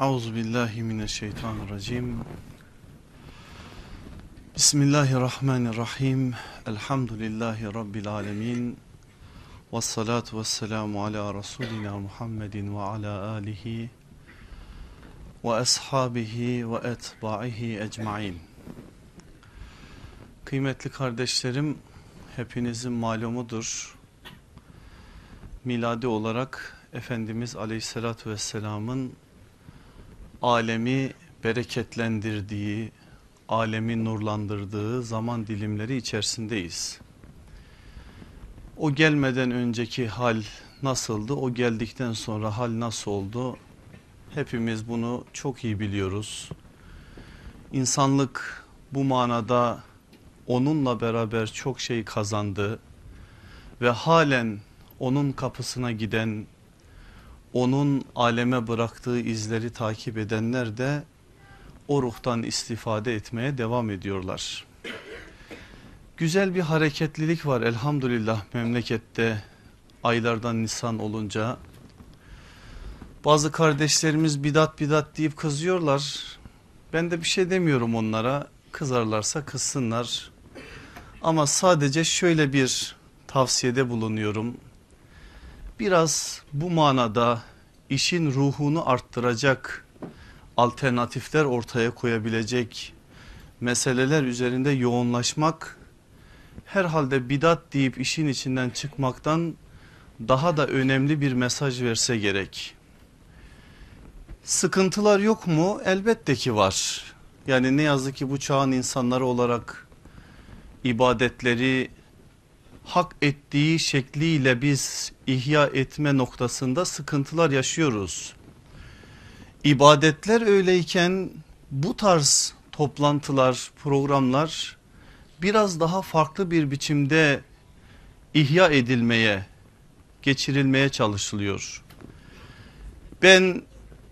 Euzu billahi mineşşeytanirracim. Bismillahirrahmanirrahim. Elhamdülillahi rabbil alamin. Ves salatu vesselamu ala rasulina Muhammedin ve ala alihi ve ashabihi ve etba'ihi ecmaîn. Kıymetli kardeşlerim, hepinizin malumudur. Miladi olarak Efendimiz Aleyhisselatü Vesselam'ın alemi bereketlendirdiği, alemi nurlandırdığı zaman dilimleri içerisindeyiz. O gelmeden önceki hal nasıldı, o geldikten sonra hal nasıl oldu? Hepimiz bunu çok iyi biliyoruz. İnsanlık bu manada onunla beraber çok şey kazandı ve halen onun kapısına giden onun aleme bıraktığı izleri takip edenler de o ruhtan istifade etmeye devam ediyorlar. Güzel bir hareketlilik var elhamdülillah memlekette aylardan Nisan olunca. Bazı kardeşlerimiz bidat bidat deyip kızıyorlar. Ben de bir şey demiyorum onlara. Kızarlarsa kızsınlar. Ama sadece şöyle bir tavsiyede bulunuyorum biraz bu manada işin ruhunu arttıracak alternatifler ortaya koyabilecek meseleler üzerinde yoğunlaşmak herhalde bidat deyip işin içinden çıkmaktan daha da önemli bir mesaj verse gerek. Sıkıntılar yok mu? Elbette ki var. Yani ne yazık ki bu çağın insanları olarak ibadetleri hak ettiği şekliyle biz ihya etme noktasında sıkıntılar yaşıyoruz. İbadetler öyleyken bu tarz toplantılar, programlar biraz daha farklı bir biçimde ihya edilmeye, geçirilmeye çalışılıyor. Ben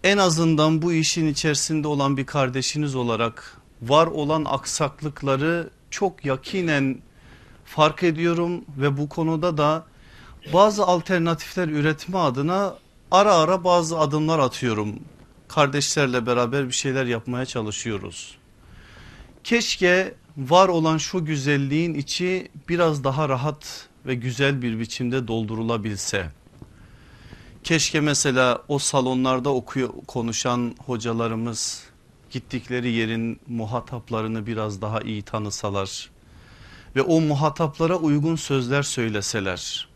en azından bu işin içerisinde olan bir kardeşiniz olarak var olan aksaklıkları çok yakinen fark ediyorum ve bu konuda da bazı alternatifler üretme adına ara ara bazı adımlar atıyorum. Kardeşlerle beraber bir şeyler yapmaya çalışıyoruz. Keşke var olan şu güzelliğin içi biraz daha rahat ve güzel bir biçimde doldurulabilse. Keşke mesela o salonlarda okuyor, konuşan hocalarımız gittikleri yerin muhataplarını biraz daha iyi tanısalar ve o muhataplara uygun sözler söyleseler.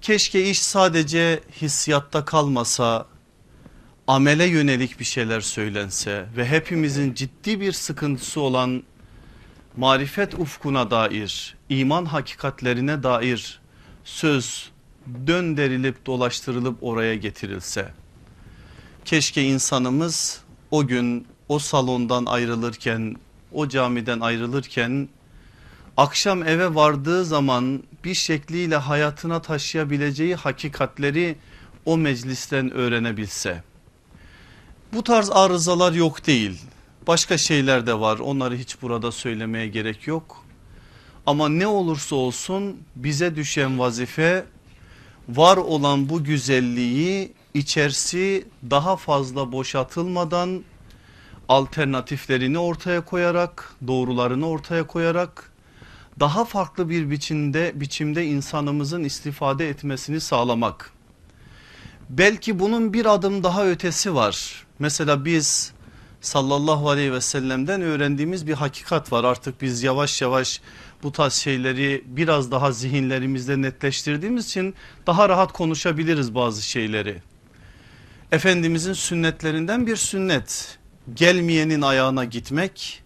Keşke iş sadece hissiyatta kalmasa, amele yönelik bir şeyler söylense ve hepimizin ciddi bir sıkıntısı olan marifet ufkuna dair, iman hakikatlerine dair söz dönderilip dolaştırılıp oraya getirilse. Keşke insanımız o gün o salondan ayrılırken, o camiden ayrılırken akşam eve vardığı zaman bir şekliyle hayatına taşıyabileceği hakikatleri o meclisten öğrenebilse. Bu tarz arızalar yok değil. Başka şeyler de var onları hiç burada söylemeye gerek yok. Ama ne olursa olsun bize düşen vazife var olan bu güzelliği içerisi daha fazla boşaltılmadan alternatiflerini ortaya koyarak doğrularını ortaya koyarak daha farklı bir biçimde biçimde insanımızın istifade etmesini sağlamak. Belki bunun bir adım daha ötesi var. Mesela biz sallallahu aleyhi ve sellem'den öğrendiğimiz bir hakikat var. Artık biz yavaş yavaş bu tarz şeyleri biraz daha zihinlerimizde netleştirdiğimiz için daha rahat konuşabiliriz bazı şeyleri. Efendimizin sünnetlerinden bir sünnet gelmeyenin ayağına gitmek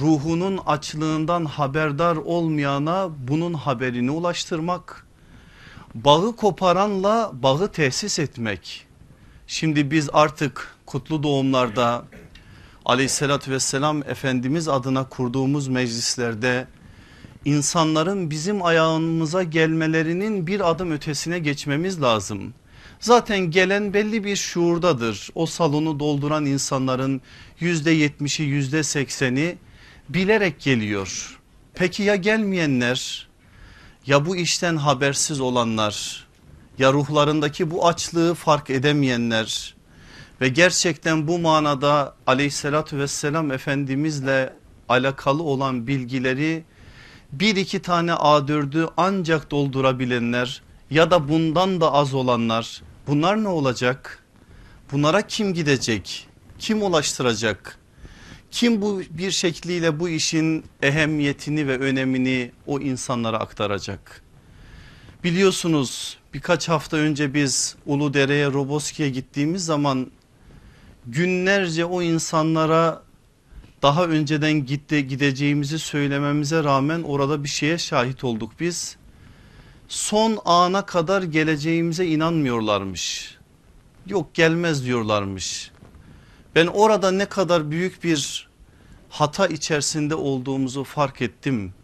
ruhunun açlığından haberdar olmayana bunun haberini ulaştırmak, bağı koparanla bağı tesis etmek. Şimdi biz artık kutlu doğumlarda aleyhissalatü vesselam Efendimiz adına kurduğumuz meclislerde insanların bizim ayağımıza gelmelerinin bir adım ötesine geçmemiz lazım. Zaten gelen belli bir şuurdadır. O salonu dolduran insanların yüzde yetmişi yüzde sekseni bilerek geliyor. Peki ya gelmeyenler ya bu işten habersiz olanlar ya ruhlarındaki bu açlığı fark edemeyenler Ve gerçekten bu manada aleyhissalatü vesselam efendimizle alakalı olan bilgileri bir iki tane A4'ü ancak doldurabilenler ya da bundan da az olanlar bunlar ne olacak? Bunlara kim gidecek? Kim ulaştıracak? Kim bu bir şekliyle bu işin ehemmiyetini ve önemini o insanlara aktaracak? Biliyorsunuz birkaç hafta önce biz Uludere'ye Roboski'ye gittiğimiz zaman günlerce o insanlara daha önceden gitti, gideceğimizi söylememize rağmen orada bir şeye şahit olduk biz. Son ana kadar geleceğimize inanmıyorlarmış. Yok gelmez diyorlarmış. Ben orada ne kadar büyük bir hata içerisinde olduğumuzu fark ettim.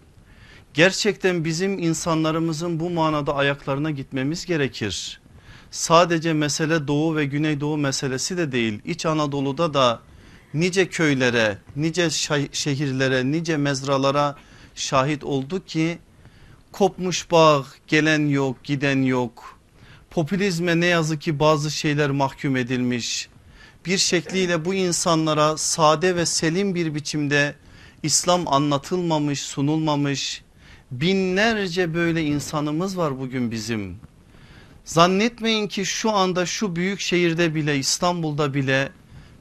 Gerçekten bizim insanlarımızın bu manada ayaklarına gitmemiz gerekir. Sadece mesele Doğu ve Güneydoğu meselesi de değil. İç Anadolu'da da nice köylere, nice şehirlere, nice mezralara şahit olduk ki kopmuş bağ, gelen yok, giden yok. Popülizme ne yazık ki bazı şeyler mahkum edilmiş. Bir şekliyle bu insanlara sade ve selim bir biçimde İslam anlatılmamış, sunulmamış. Binlerce böyle insanımız var bugün bizim. Zannetmeyin ki şu anda şu büyük şehirde bile İstanbul'da bile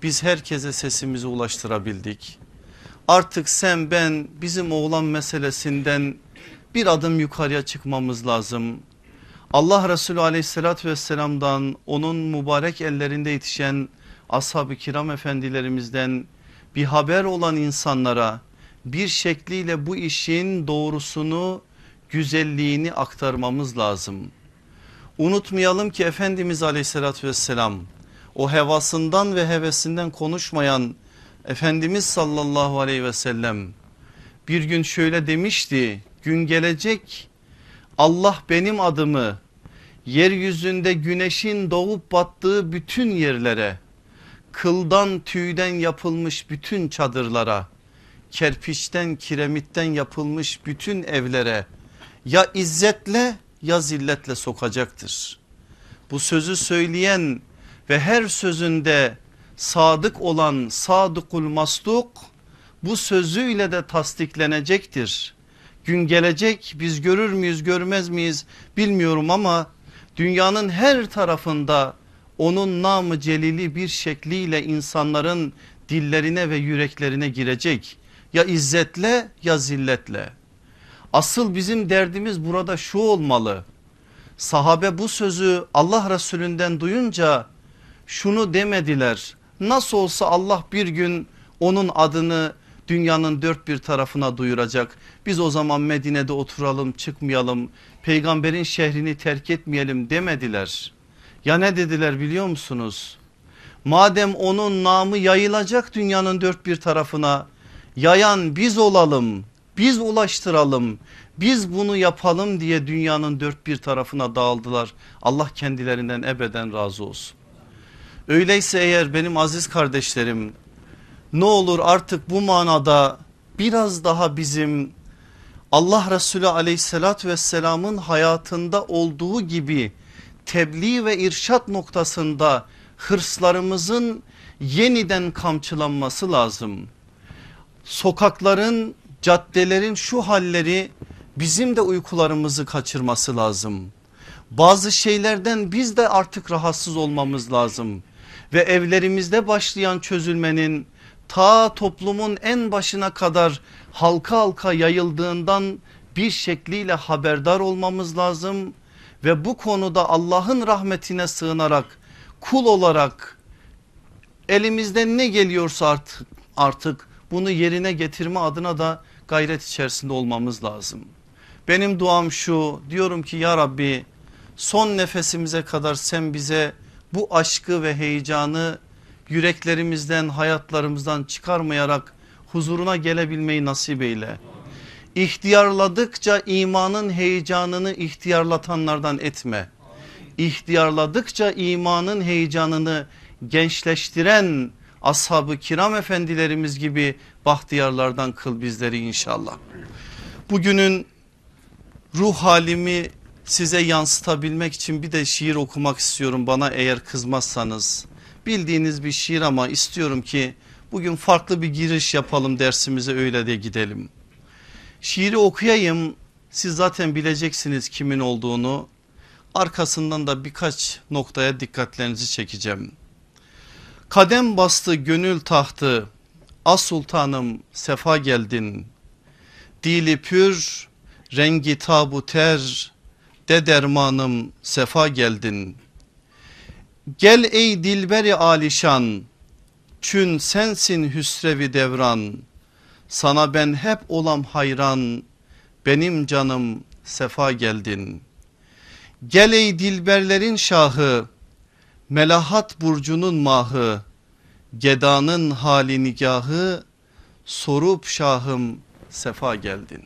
biz herkese sesimizi ulaştırabildik. Artık sen ben bizim oğlan meselesinden bir adım yukarıya çıkmamız lazım. Allah Resulü aleyhissalatü vesselamdan onun mübarek ellerinde yetişen ashab-ı kiram efendilerimizden bir haber olan insanlara bir şekliyle bu işin doğrusunu güzelliğini aktarmamız lazım. Unutmayalım ki Efendimiz aleyhissalatü vesselam o hevasından ve hevesinden konuşmayan Efendimiz sallallahu aleyhi ve sellem bir gün şöyle demişti gün gelecek Allah benim adımı yeryüzünde güneşin doğup battığı bütün yerlere kıldan tüyden yapılmış bütün çadırlara kerpiçten kiremitten yapılmış bütün evlere ya izzetle ya zilletle sokacaktır. Bu sözü söyleyen ve her sözünde sadık olan sadıkul masduk bu sözüyle de tasdiklenecektir. Gün gelecek biz görür müyüz görmez miyiz bilmiyorum ama dünyanın her tarafında onun namı celili bir şekliyle insanların dillerine ve yüreklerine girecek. Ya izzetle ya zilletle. Asıl bizim derdimiz burada şu olmalı. Sahabe bu sözü Allah Resulünden duyunca şunu demediler. Nasıl olsa Allah bir gün onun adını dünyanın dört bir tarafına duyuracak. Biz o zaman Medine'de oturalım çıkmayalım peygamberin şehrini terk etmeyelim demediler. Ya ne dediler biliyor musunuz? Madem onun namı yayılacak dünyanın dört bir tarafına yayan biz olalım biz ulaştıralım biz bunu yapalım diye dünyanın dört bir tarafına dağıldılar. Allah kendilerinden ebeden razı olsun. Öyleyse eğer benim aziz kardeşlerim ne olur artık bu manada biraz daha bizim Allah Resulü aleyhissalatü vesselamın hayatında olduğu gibi tebliğ ve irşat noktasında hırslarımızın yeniden kamçılanması lazım. Sokakların caddelerin şu halleri bizim de uykularımızı kaçırması lazım. Bazı şeylerden biz de artık rahatsız olmamız lazım ve evlerimizde başlayan çözülmenin ta toplumun en başına kadar halka halka yayıldığından bir şekliyle haberdar olmamız lazım ve bu konuda Allah'ın rahmetine sığınarak kul olarak elimizden ne geliyorsa artık, artık bunu yerine getirme adına da gayret içerisinde olmamız lazım. Benim duam şu diyorum ki ya Rabbi son nefesimize kadar sen bize bu aşkı ve heyecanı yüreklerimizden hayatlarımızdan çıkarmayarak huzuruna gelebilmeyi nasip eyle. İhtiyarladıkça imanın heyecanını ihtiyarlatanlardan etme. İhtiyarladıkça imanın heyecanını gençleştiren ashab-ı kiram efendilerimiz gibi bahtiyarlardan kıl bizleri inşallah. Bugünün ruh halimi size yansıtabilmek için bir de şiir okumak istiyorum bana eğer kızmazsanız. bildiğiniz bir şiir ama istiyorum ki bugün farklı bir giriş yapalım dersimize öyle de gidelim. Şiiri okuyayım siz zaten bileceksiniz kimin olduğunu arkasından da birkaç noktaya dikkatlerinizi çekeceğim. Kadem bastı gönül tahtı as sultanım sefa geldin. Dili pür rengi tabuter de dermanım sefa geldin. Gel ey dilberi alişan çün sensin hüsrevi devran. Sana ben hep olam hayran benim canım sefa geldin. Gel ey dilberlerin şahı melahat burcunun mahı gedanın hali nigahı sorup şahım sefa geldin.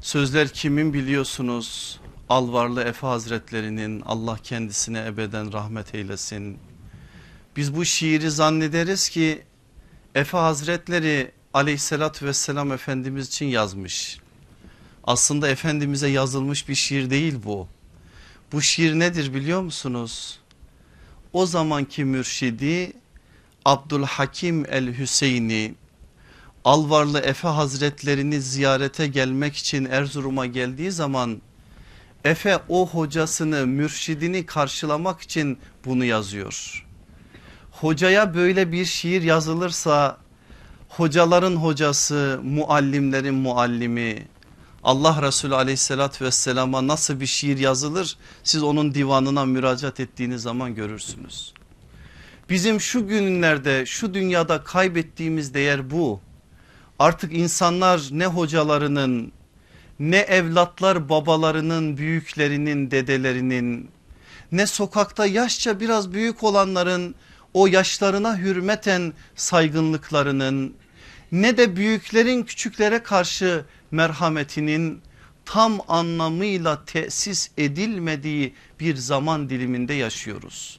Sözler kimin biliyorsunuz? Alvarlı Efe Hazretlerinin Allah kendisine ebeden rahmet eylesin. Biz bu şiiri zannederiz ki Efe Hazretleri aleyhissalatü vesselam Efendimiz için yazmış. Aslında Efendimiz'e yazılmış bir şiir değil bu. Bu şiir nedir biliyor musunuz? O zamanki mürşidi Abdülhakim el Hüseyin'i Alvarlı Efe Hazretlerini ziyarete gelmek için Erzurum'a geldiği zaman Efe o hocasını mürşidini karşılamak için bunu yazıyor. Hocaya böyle bir şiir yazılırsa hocaların hocası muallimlerin muallimi Allah Resulü aleyhissalatü vesselama nasıl bir şiir yazılır siz onun divanına müracaat ettiğiniz zaman görürsünüz. Bizim şu günlerde şu dünyada kaybettiğimiz değer bu. Artık insanlar ne hocalarının ne evlatlar babalarının büyüklerinin dedelerinin ne sokakta yaşça biraz büyük olanların o yaşlarına hürmeten saygınlıklarının ne de büyüklerin küçüklere karşı merhametinin tam anlamıyla tesis edilmediği bir zaman diliminde yaşıyoruz.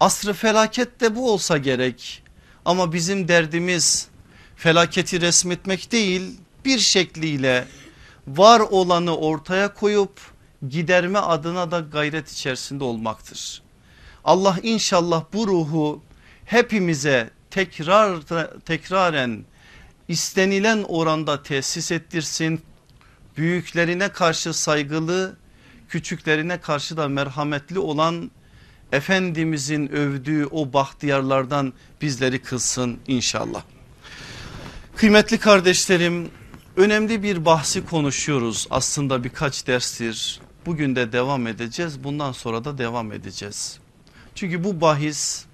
Asrı felaket de bu olsa gerek ama bizim derdimiz felaketi resmetmek değil bir şekliyle var olanı ortaya koyup giderme adına da gayret içerisinde olmaktır. Allah inşallah bu ruhu hepimize tekrar tekraren istenilen oranda tesis ettirsin. Büyüklerine karşı saygılı, küçüklerine karşı da merhametli olan Efendimizin övdüğü o bahtiyarlardan bizleri kılsın inşallah. Kıymetli kardeşlerim önemli bir bahsi konuşuyoruz aslında birkaç derstir. Bugün de devam edeceğiz bundan sonra da devam edeceğiz. Çünkü bu bahis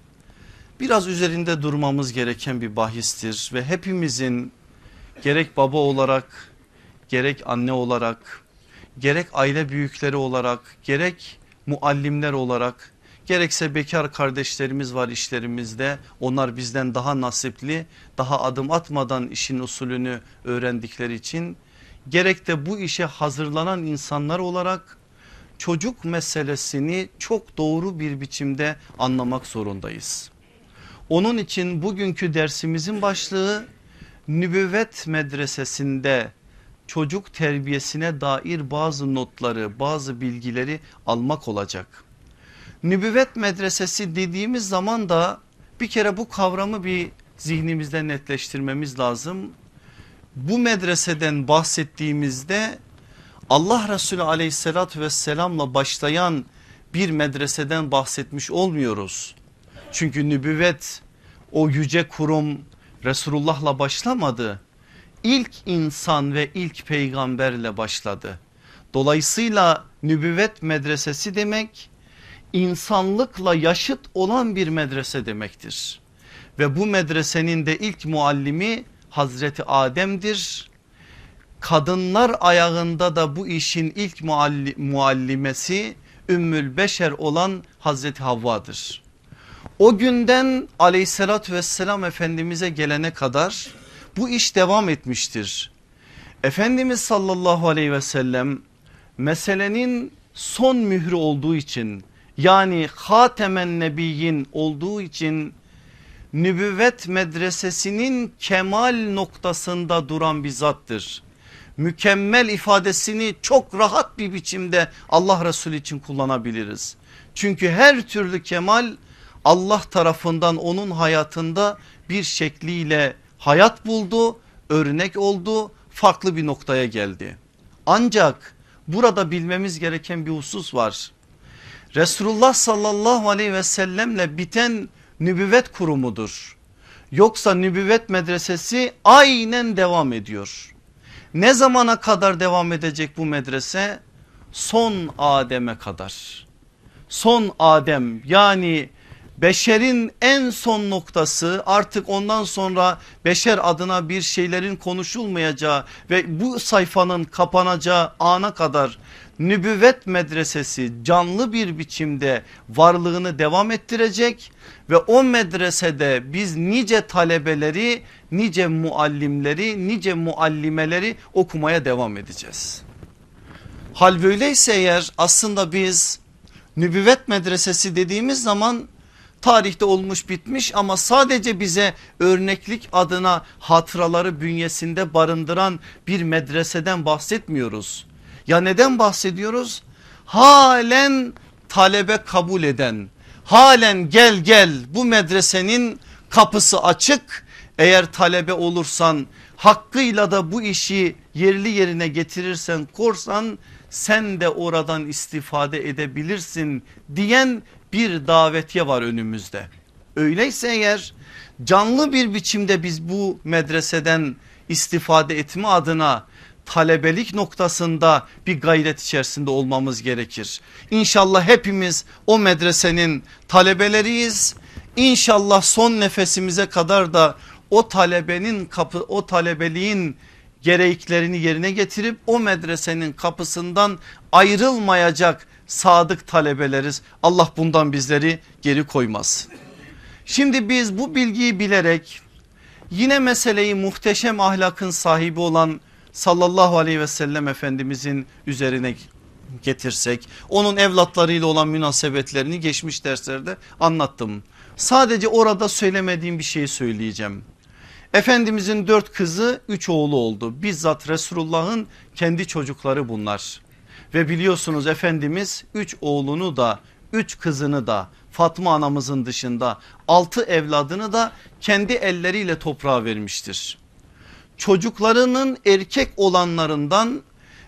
biraz üzerinde durmamız gereken bir bahistir ve hepimizin gerek baba olarak gerek anne olarak gerek aile büyükleri olarak gerek muallimler olarak gerekse bekar kardeşlerimiz var işlerimizde. Onlar bizden daha nasipli daha adım atmadan işin usulünü öğrendikleri için gerek de bu işe hazırlanan insanlar olarak çocuk meselesini çok doğru bir biçimde anlamak zorundayız. Onun için bugünkü dersimizin başlığı nübüvvet medresesinde çocuk terbiyesine dair bazı notları bazı bilgileri almak olacak. Nübüvvet medresesi dediğimiz zaman da bir kere bu kavramı bir zihnimizde netleştirmemiz lazım. Bu medreseden bahsettiğimizde Allah Resulü aleyhissalatü vesselamla başlayan bir medreseden bahsetmiş olmuyoruz. Çünkü nübüvvet o yüce kurum Resulullah'la başlamadı. İlk insan ve ilk peygamberle başladı. Dolayısıyla nübüvvet medresesi demek insanlıkla yaşıt olan bir medrese demektir. Ve bu medresenin de ilk muallimi Hazreti Adem'dir. Kadınlar ayağında da bu işin ilk muallimesi Ümmül Beşer olan Hazreti Havva'dır. O günden aleyhissalatü vesselam Efendimiz'e gelene kadar bu iş devam etmiştir. Efendimiz sallallahu aleyhi ve sellem meselenin son mührü olduğu için yani hatemen nebiyyin olduğu için nübüvvet medresesinin kemal noktasında duran bir zattır. Mükemmel ifadesini çok rahat bir biçimde Allah Resulü için kullanabiliriz. Çünkü her türlü kemal Allah tarafından onun hayatında bir şekliyle hayat buldu, örnek oldu, farklı bir noktaya geldi. Ancak burada bilmemiz gereken bir husus var. Resulullah sallallahu aleyhi ve sellemle biten nübüvvet kurumudur. Yoksa nübüvvet medresesi aynen devam ediyor. Ne zamana kadar devam edecek bu medrese? Son Adem'e kadar. Son Adem yani beşerin en son noktası artık ondan sonra beşer adına bir şeylerin konuşulmayacağı ve bu sayfanın kapanacağı ana kadar nübüvvet medresesi canlı bir biçimde varlığını devam ettirecek ve o medresede biz nice talebeleri nice muallimleri nice muallimeleri okumaya devam edeceğiz. Hal böyleyse eğer aslında biz nübüvvet medresesi dediğimiz zaman tarihte olmuş bitmiş ama sadece bize örneklik adına hatıraları bünyesinde barındıran bir medreseden bahsetmiyoruz. Ya neden bahsediyoruz? Halen talebe kabul eden, halen gel gel bu medresenin kapısı açık. Eğer talebe olursan hakkıyla da bu işi yerli yerine getirirsen korsan sen de oradan istifade edebilirsin diyen bir davetiye var önümüzde. Öyleyse eğer canlı bir biçimde biz bu medreseden istifade etme adına talebelik noktasında bir gayret içerisinde olmamız gerekir. İnşallah hepimiz o medresenin talebeleriyiz. İnşallah son nefesimize kadar da o talebenin kapı o talebeliğin gereklerini yerine getirip o medresenin kapısından ayrılmayacak sadık talebeleriz. Allah bundan bizleri geri koymaz. Şimdi biz bu bilgiyi bilerek yine meseleyi muhteşem ahlakın sahibi olan sallallahu aleyhi ve sellem efendimizin üzerine getirsek onun evlatlarıyla olan münasebetlerini geçmiş derslerde anlattım. Sadece orada söylemediğim bir şeyi söyleyeceğim. Efendimizin dört kızı üç oğlu oldu. Bizzat Resulullah'ın kendi çocukları bunlar. Ve biliyorsunuz Efendimiz üç oğlunu da üç kızını da Fatma anamızın dışında altı evladını da kendi elleriyle toprağa vermiştir. Çocuklarının erkek olanlarından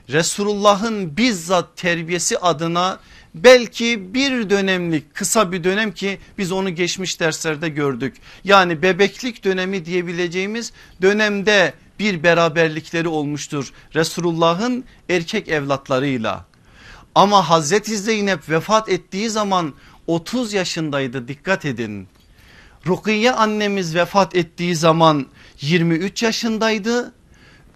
Resulullah'ın bizzat terbiyesi adına belki bir dönemlik kısa bir dönem ki biz onu geçmiş derslerde gördük. Yani bebeklik dönemi diyebileceğimiz dönemde bir beraberlikleri olmuştur Resulullah'ın erkek evlatlarıyla. Ama Hazreti Zeynep vefat ettiği zaman 30 yaşındaydı dikkat edin. Rukiye annemiz vefat ettiği zaman 23 yaşındaydı.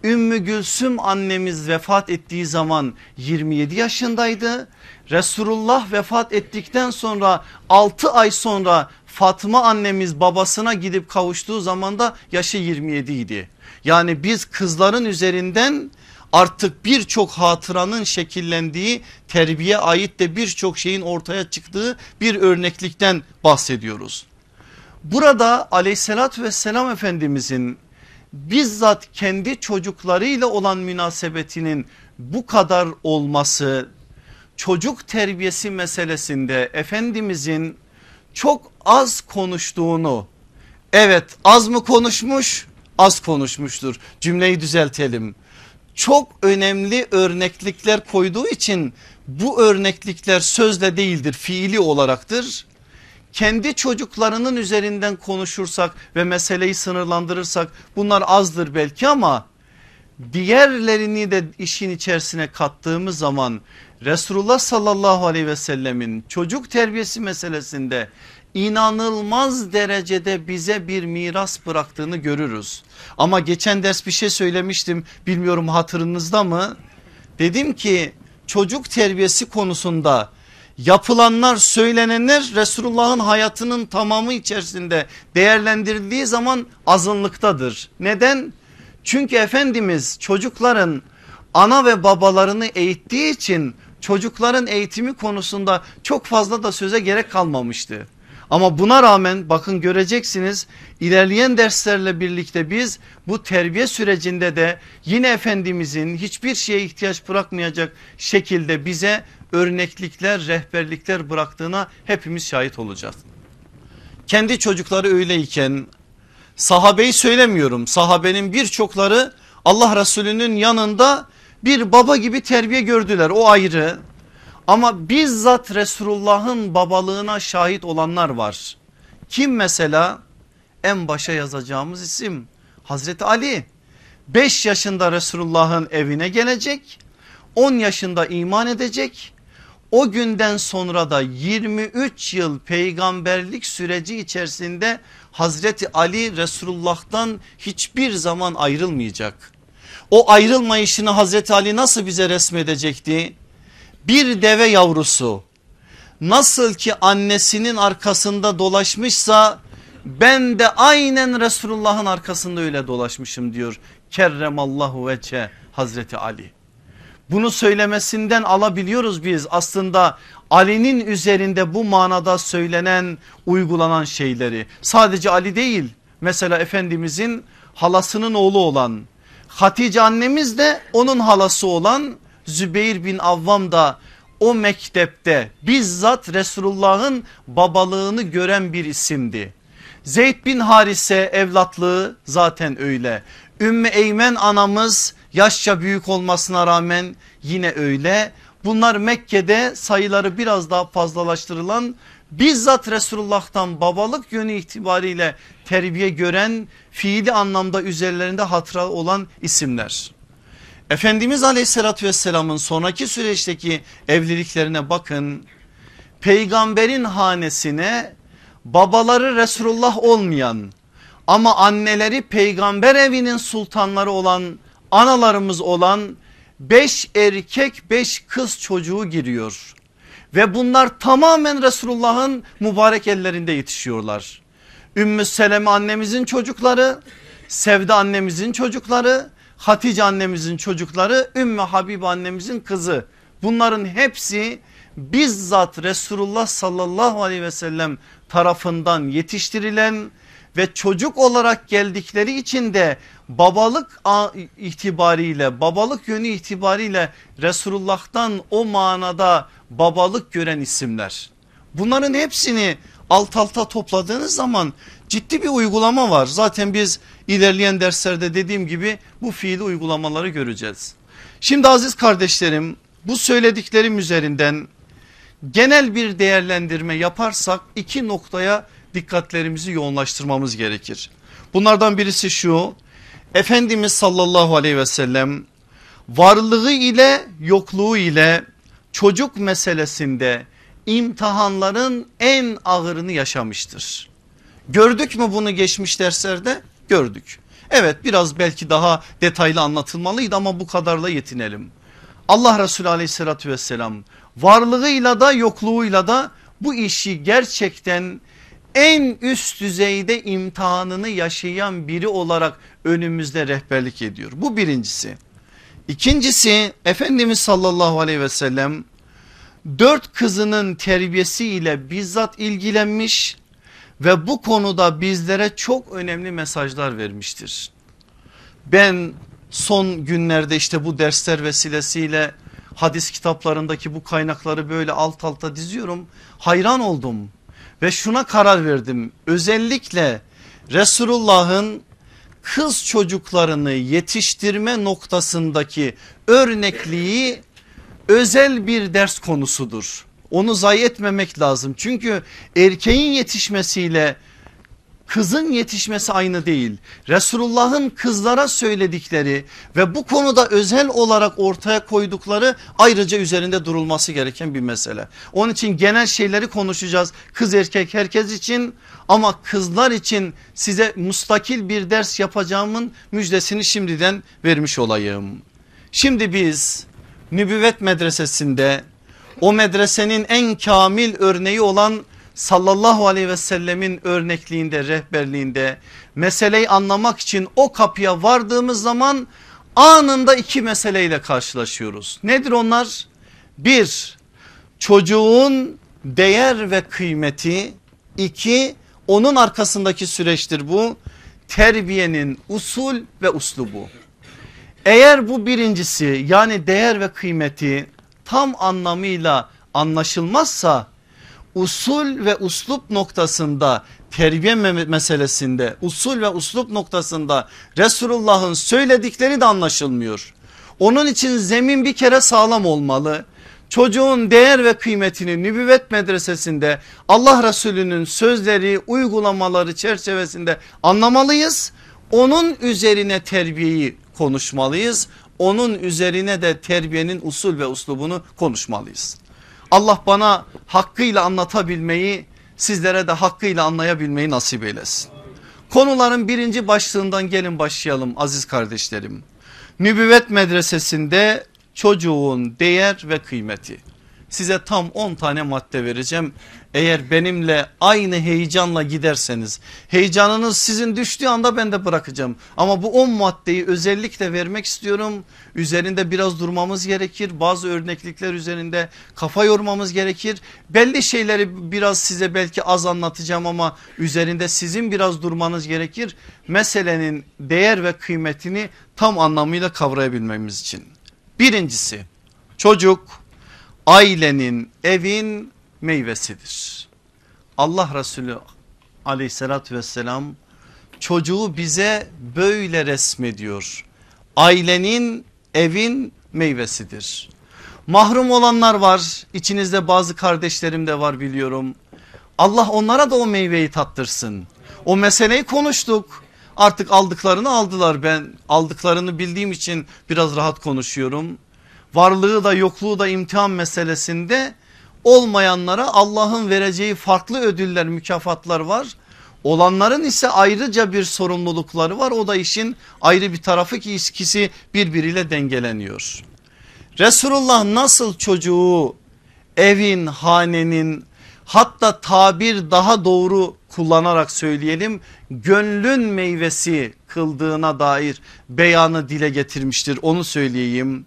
Ümmü Gülsüm annemiz vefat ettiği zaman 27 yaşındaydı. Resulullah vefat ettikten sonra 6 ay sonra Fatma annemiz babasına gidip kavuştuğu zaman da yaşı 27 idi. Yani biz kızların üzerinden artık birçok hatıranın şekillendiği terbiye ait de birçok şeyin ortaya çıktığı bir örneklikten bahsediyoruz. Burada aleyhissalatü vesselam efendimizin bizzat kendi çocuklarıyla olan münasebetinin bu kadar olması çocuk terbiyesi meselesinde Efendimizin çok az konuştuğunu evet az mı konuşmuş az konuşmuştur. Cümleyi düzeltelim. Çok önemli örneklikler koyduğu için bu örneklikler sözle değildir fiili olaraktır. Kendi çocuklarının üzerinden konuşursak ve meseleyi sınırlandırırsak bunlar azdır belki ama diğerlerini de işin içerisine kattığımız zaman Resulullah sallallahu aleyhi ve sellemin çocuk terbiyesi meselesinde inanılmaz derecede bize bir miras bıraktığını görürüz. Ama geçen ders bir şey söylemiştim bilmiyorum hatırınızda mı? Dedim ki çocuk terbiyesi konusunda yapılanlar söylenenler Resulullah'ın hayatının tamamı içerisinde değerlendirildiği zaman azınlıktadır. Neden? Çünkü Efendimiz çocukların ana ve babalarını eğittiği için çocukların eğitimi konusunda çok fazla da söze gerek kalmamıştı. Ama buna rağmen bakın göreceksiniz ilerleyen derslerle birlikte biz bu terbiye sürecinde de yine Efendimizin hiçbir şeye ihtiyaç bırakmayacak şekilde bize örneklikler rehberlikler bıraktığına hepimiz şahit olacağız. kendi çocukları öyleyken sahabeyi söylemiyorum. Sahabenin birçokları Allah Resulü'nün yanında bir baba gibi terbiye gördüler o ayrı. Ama bizzat Resulullah'ın babalığına şahit olanlar var. Kim mesela? En başa yazacağımız isim Hazreti Ali. 5 yaşında Resulullah'ın evine gelecek. 10 yaşında iman edecek. O günden sonra da 23 yıl peygamberlik süreci içerisinde Hazreti Ali Resulullah'tan hiçbir zaman ayrılmayacak. O ayrılmayışını Hazreti Ali nasıl bize resmedecekti? Bir deve yavrusu nasıl ki annesinin arkasında dolaşmışsa ben de aynen Resulullah'ın arkasında öyle dolaşmışım diyor. Kerremallahu veçe Hazreti Ali. Bunu söylemesinden alabiliyoruz biz aslında Ali'nin üzerinde bu manada söylenen uygulanan şeyleri. Sadece Ali değil mesela Efendimizin halasının oğlu olan Hatice annemiz de onun halası olan Zübeyir bin Avvam da o mektepte bizzat Resulullah'ın babalığını gören bir isimdi. Zeyd bin Harise evlatlığı zaten öyle. Ümmü Eymen anamız yaşça büyük olmasına rağmen yine öyle. Bunlar Mekke'de sayıları biraz daha fazlalaştırılan bizzat Resulullah'tan babalık yönü itibariyle terbiye gören fiili anlamda üzerlerinde hatıra olan isimler. Efendimiz aleyhissalatü vesselamın sonraki süreçteki evliliklerine bakın. Peygamberin hanesine babaları Resulullah olmayan ama anneleri peygamber evinin sultanları olan analarımız olan beş erkek beş kız çocuğu giriyor. Ve bunlar tamamen Resulullah'ın mübarek ellerinde yetişiyorlar. Ümmü Seleme annemizin çocukları, Sevda annemizin çocukları, Hatice annemizin çocukları, Ümmü Habib annemizin kızı. Bunların hepsi bizzat Resulullah sallallahu aleyhi ve sellem tarafından yetiştirilen ve çocuk olarak geldikleri için de babalık itibariyle babalık yönü itibariyle Resulullah'tan o manada babalık gören isimler. Bunların hepsini alt alta topladığınız zaman ciddi bir uygulama var. Zaten biz ilerleyen derslerde dediğim gibi bu fiili uygulamaları göreceğiz. Şimdi aziz kardeşlerim bu söylediklerim üzerinden genel bir değerlendirme yaparsak iki noktaya dikkatlerimizi yoğunlaştırmamız gerekir. Bunlardan birisi şu Efendimiz sallallahu aleyhi ve sellem varlığı ile yokluğu ile çocuk meselesinde imtihanların en ağırını yaşamıştır. Gördük mü bunu geçmiş derslerde? Gördük. Evet biraz belki daha detaylı anlatılmalıydı ama bu kadarla yetinelim. Allah Resulü aleyhissalatü vesselam varlığıyla da yokluğuyla da bu işi gerçekten en üst düzeyde imtihanını yaşayan biri olarak önümüzde rehberlik ediyor. Bu birincisi. İkincisi Efendimiz sallallahu aleyhi ve sellem dört kızının terbiyesiyle bizzat ilgilenmiş ve bu konuda bizlere çok önemli mesajlar vermiştir. Ben son günlerde işte bu dersler vesilesiyle hadis kitaplarındaki bu kaynakları böyle alt alta diziyorum. Hayran oldum ve şuna karar verdim. Özellikle Resulullah'ın kız çocuklarını yetiştirme noktasındaki örnekliği özel bir ders konusudur. Onu zayi etmemek lazım. Çünkü erkeğin yetişmesiyle kızın yetişmesi aynı değil. Resulullah'ın kızlara söyledikleri ve bu konuda özel olarak ortaya koydukları ayrıca üzerinde durulması gereken bir mesele. Onun için genel şeyleri konuşacağız. Kız erkek herkes için ama kızlar için size mustakil bir ders yapacağımın müjdesini şimdiden vermiş olayım. Şimdi biz nübüvvet medresesinde o medresenin en kamil örneği olan sallallahu aleyhi ve sellemin örnekliğinde rehberliğinde meseleyi anlamak için o kapıya vardığımız zaman anında iki meseleyle karşılaşıyoruz. Nedir onlar? Bir çocuğun değer ve kıymeti iki onun arkasındaki süreçtir bu terbiyenin usul ve uslubu. Eğer bu birincisi yani değer ve kıymeti tam anlamıyla anlaşılmazsa usul ve uslup noktasında terbiye meselesinde usul ve uslup noktasında Resulullah'ın söyledikleri de anlaşılmıyor. Onun için zemin bir kere sağlam olmalı. Çocuğun değer ve kıymetini nübüvvet medresesinde Allah Resulü'nün sözleri uygulamaları çerçevesinde anlamalıyız. Onun üzerine terbiyeyi konuşmalıyız. Onun üzerine de terbiyenin usul ve uslubunu konuşmalıyız. Allah bana hakkıyla anlatabilmeyi sizlere de hakkıyla anlayabilmeyi nasip eylesin. Konuların birinci başlığından gelin başlayalım aziz kardeşlerim. Nübüvvet medresesinde çocuğun değer ve kıymeti. Size tam 10 tane madde vereceğim. Eğer benimle aynı heyecanla giderseniz heyecanınız sizin düştüğü anda ben de bırakacağım. Ama bu 10 maddeyi özellikle vermek istiyorum. Üzerinde biraz durmamız gerekir. Bazı örneklikler üzerinde kafa yormamız gerekir. Belli şeyleri biraz size belki az anlatacağım ama üzerinde sizin biraz durmanız gerekir. Meselenin değer ve kıymetini tam anlamıyla kavrayabilmemiz için. Birincisi çocuk ailenin evin meyvesidir. Allah Resulü aleyhissalatü vesselam çocuğu bize böyle resmediyor. Ailenin evin meyvesidir. Mahrum olanlar var içinizde bazı kardeşlerim de var biliyorum. Allah onlara da o meyveyi tattırsın. O meseleyi konuştuk. Artık aldıklarını aldılar ben aldıklarını bildiğim için biraz rahat konuşuyorum. Varlığı da yokluğu da imtihan meselesinde olmayanlara Allah'ın vereceği farklı ödüller mükafatlar var. Olanların ise ayrıca bir sorumlulukları var o da işin ayrı bir tarafı ki ikisi birbiriyle dengeleniyor. Resulullah nasıl çocuğu evin hanenin hatta tabir daha doğru kullanarak söyleyelim gönlün meyvesi kıldığına dair beyanı dile getirmiştir onu söyleyeyim.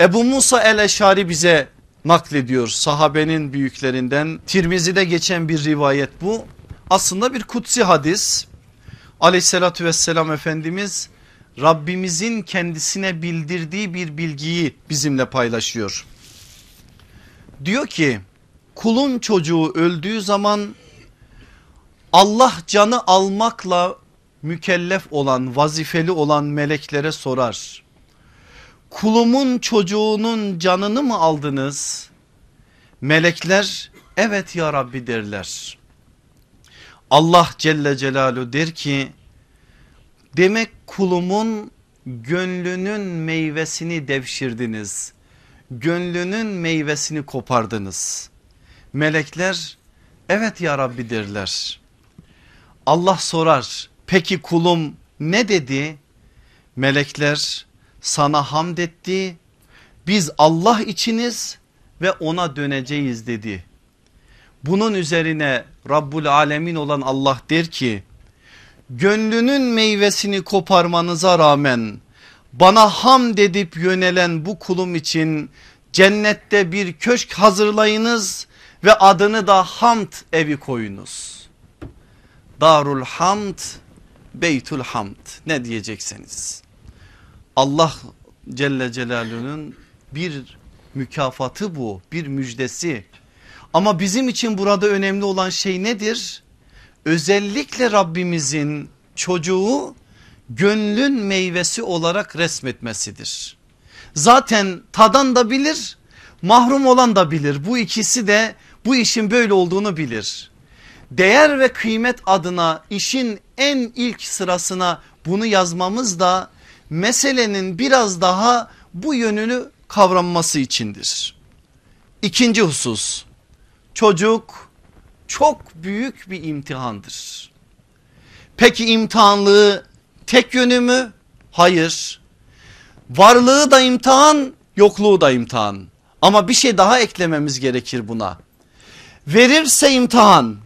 Ebu Musa el-Eşari bize naklediyor sahabenin büyüklerinden Tirmizi'de geçen bir rivayet bu aslında bir kutsi hadis aleyhissalatü vesselam Efendimiz Rabbimizin kendisine bildirdiği bir bilgiyi bizimle paylaşıyor. Diyor ki kulun çocuğu öldüğü zaman Allah canı almakla mükellef olan vazifeli olan meleklere sorar. Kulumun çocuğunun canını mı aldınız? Melekler evet ya Rabbi derler. Allah Celle Celaluhu der ki demek kulumun gönlünün meyvesini devşirdiniz. Gönlünün meyvesini kopardınız. Melekler evet ya Rabbi derler. Allah sorar peki kulum ne dedi? Melekler sana hamd etti. Biz Allah içiniz ve ona döneceğiz dedi. Bunun üzerine Rabbul Alemin olan Allah der ki gönlünün meyvesini koparmanıza rağmen bana hamd edip yönelen bu kulum için cennette bir köşk hazırlayınız ve adını da hamd evi koyunuz. Darul hamd beytul hamd ne diyecekseniz. Allah Celle Celaluhu'nun bir mükafatı bu bir müjdesi. Ama bizim için burada önemli olan şey nedir? Özellikle Rabbimizin çocuğu gönlün meyvesi olarak resmetmesidir. Zaten tadan da bilir mahrum olan da bilir bu ikisi de bu işin böyle olduğunu bilir. Değer ve kıymet adına işin en ilk sırasına bunu yazmamız da meselenin biraz daha bu yönünü kavranması içindir. İkinci husus çocuk çok büyük bir imtihandır. Peki imtihanlığı tek yönü mü? Hayır. Varlığı da imtihan yokluğu da imtihan. Ama bir şey daha eklememiz gerekir buna. Verirse imtihan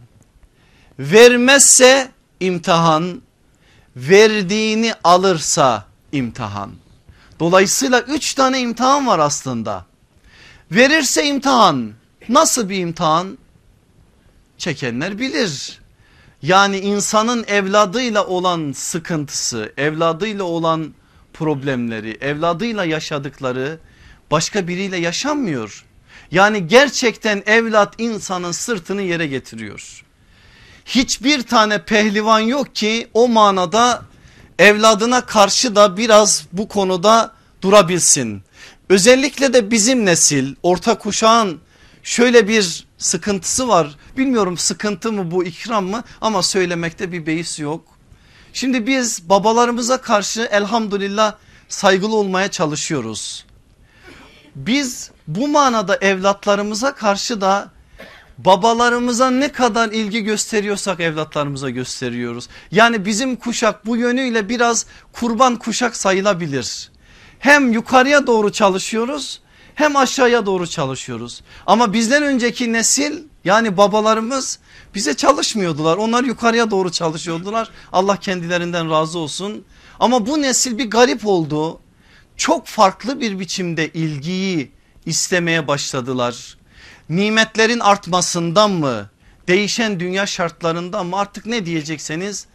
vermezse imtihan verdiğini alırsa imtihan. Dolayısıyla üç tane imtihan var aslında. Verirse imtihan nasıl bir imtihan? Çekenler bilir. Yani insanın evladıyla olan sıkıntısı, evladıyla olan problemleri, evladıyla yaşadıkları başka biriyle yaşanmıyor. Yani gerçekten evlat insanın sırtını yere getiriyor. hiçbir tane pehlivan yok ki o manada evladına karşı da biraz bu konuda durabilsin. Özellikle de bizim nesil orta kuşağın şöyle bir sıkıntısı var. Bilmiyorum sıkıntı mı bu ikram mı ama söylemekte bir beis yok. Şimdi biz babalarımıza karşı elhamdülillah saygılı olmaya çalışıyoruz. Biz bu manada evlatlarımıza karşı da babalarımıza ne kadar ilgi gösteriyorsak evlatlarımıza gösteriyoruz. Yani bizim kuşak bu yönüyle biraz kurban kuşak sayılabilir. Hem yukarıya doğru çalışıyoruz hem aşağıya doğru çalışıyoruz. Ama bizden önceki nesil yani babalarımız bize çalışmıyordular. Onlar yukarıya doğru çalışıyordular. Allah kendilerinden razı olsun. Ama bu nesil bir garip oldu. Çok farklı bir biçimde ilgiyi istemeye başladılar. Nimetlerin artmasından mı? Değişen dünya şartlarından mı? Artık ne diyecekseniz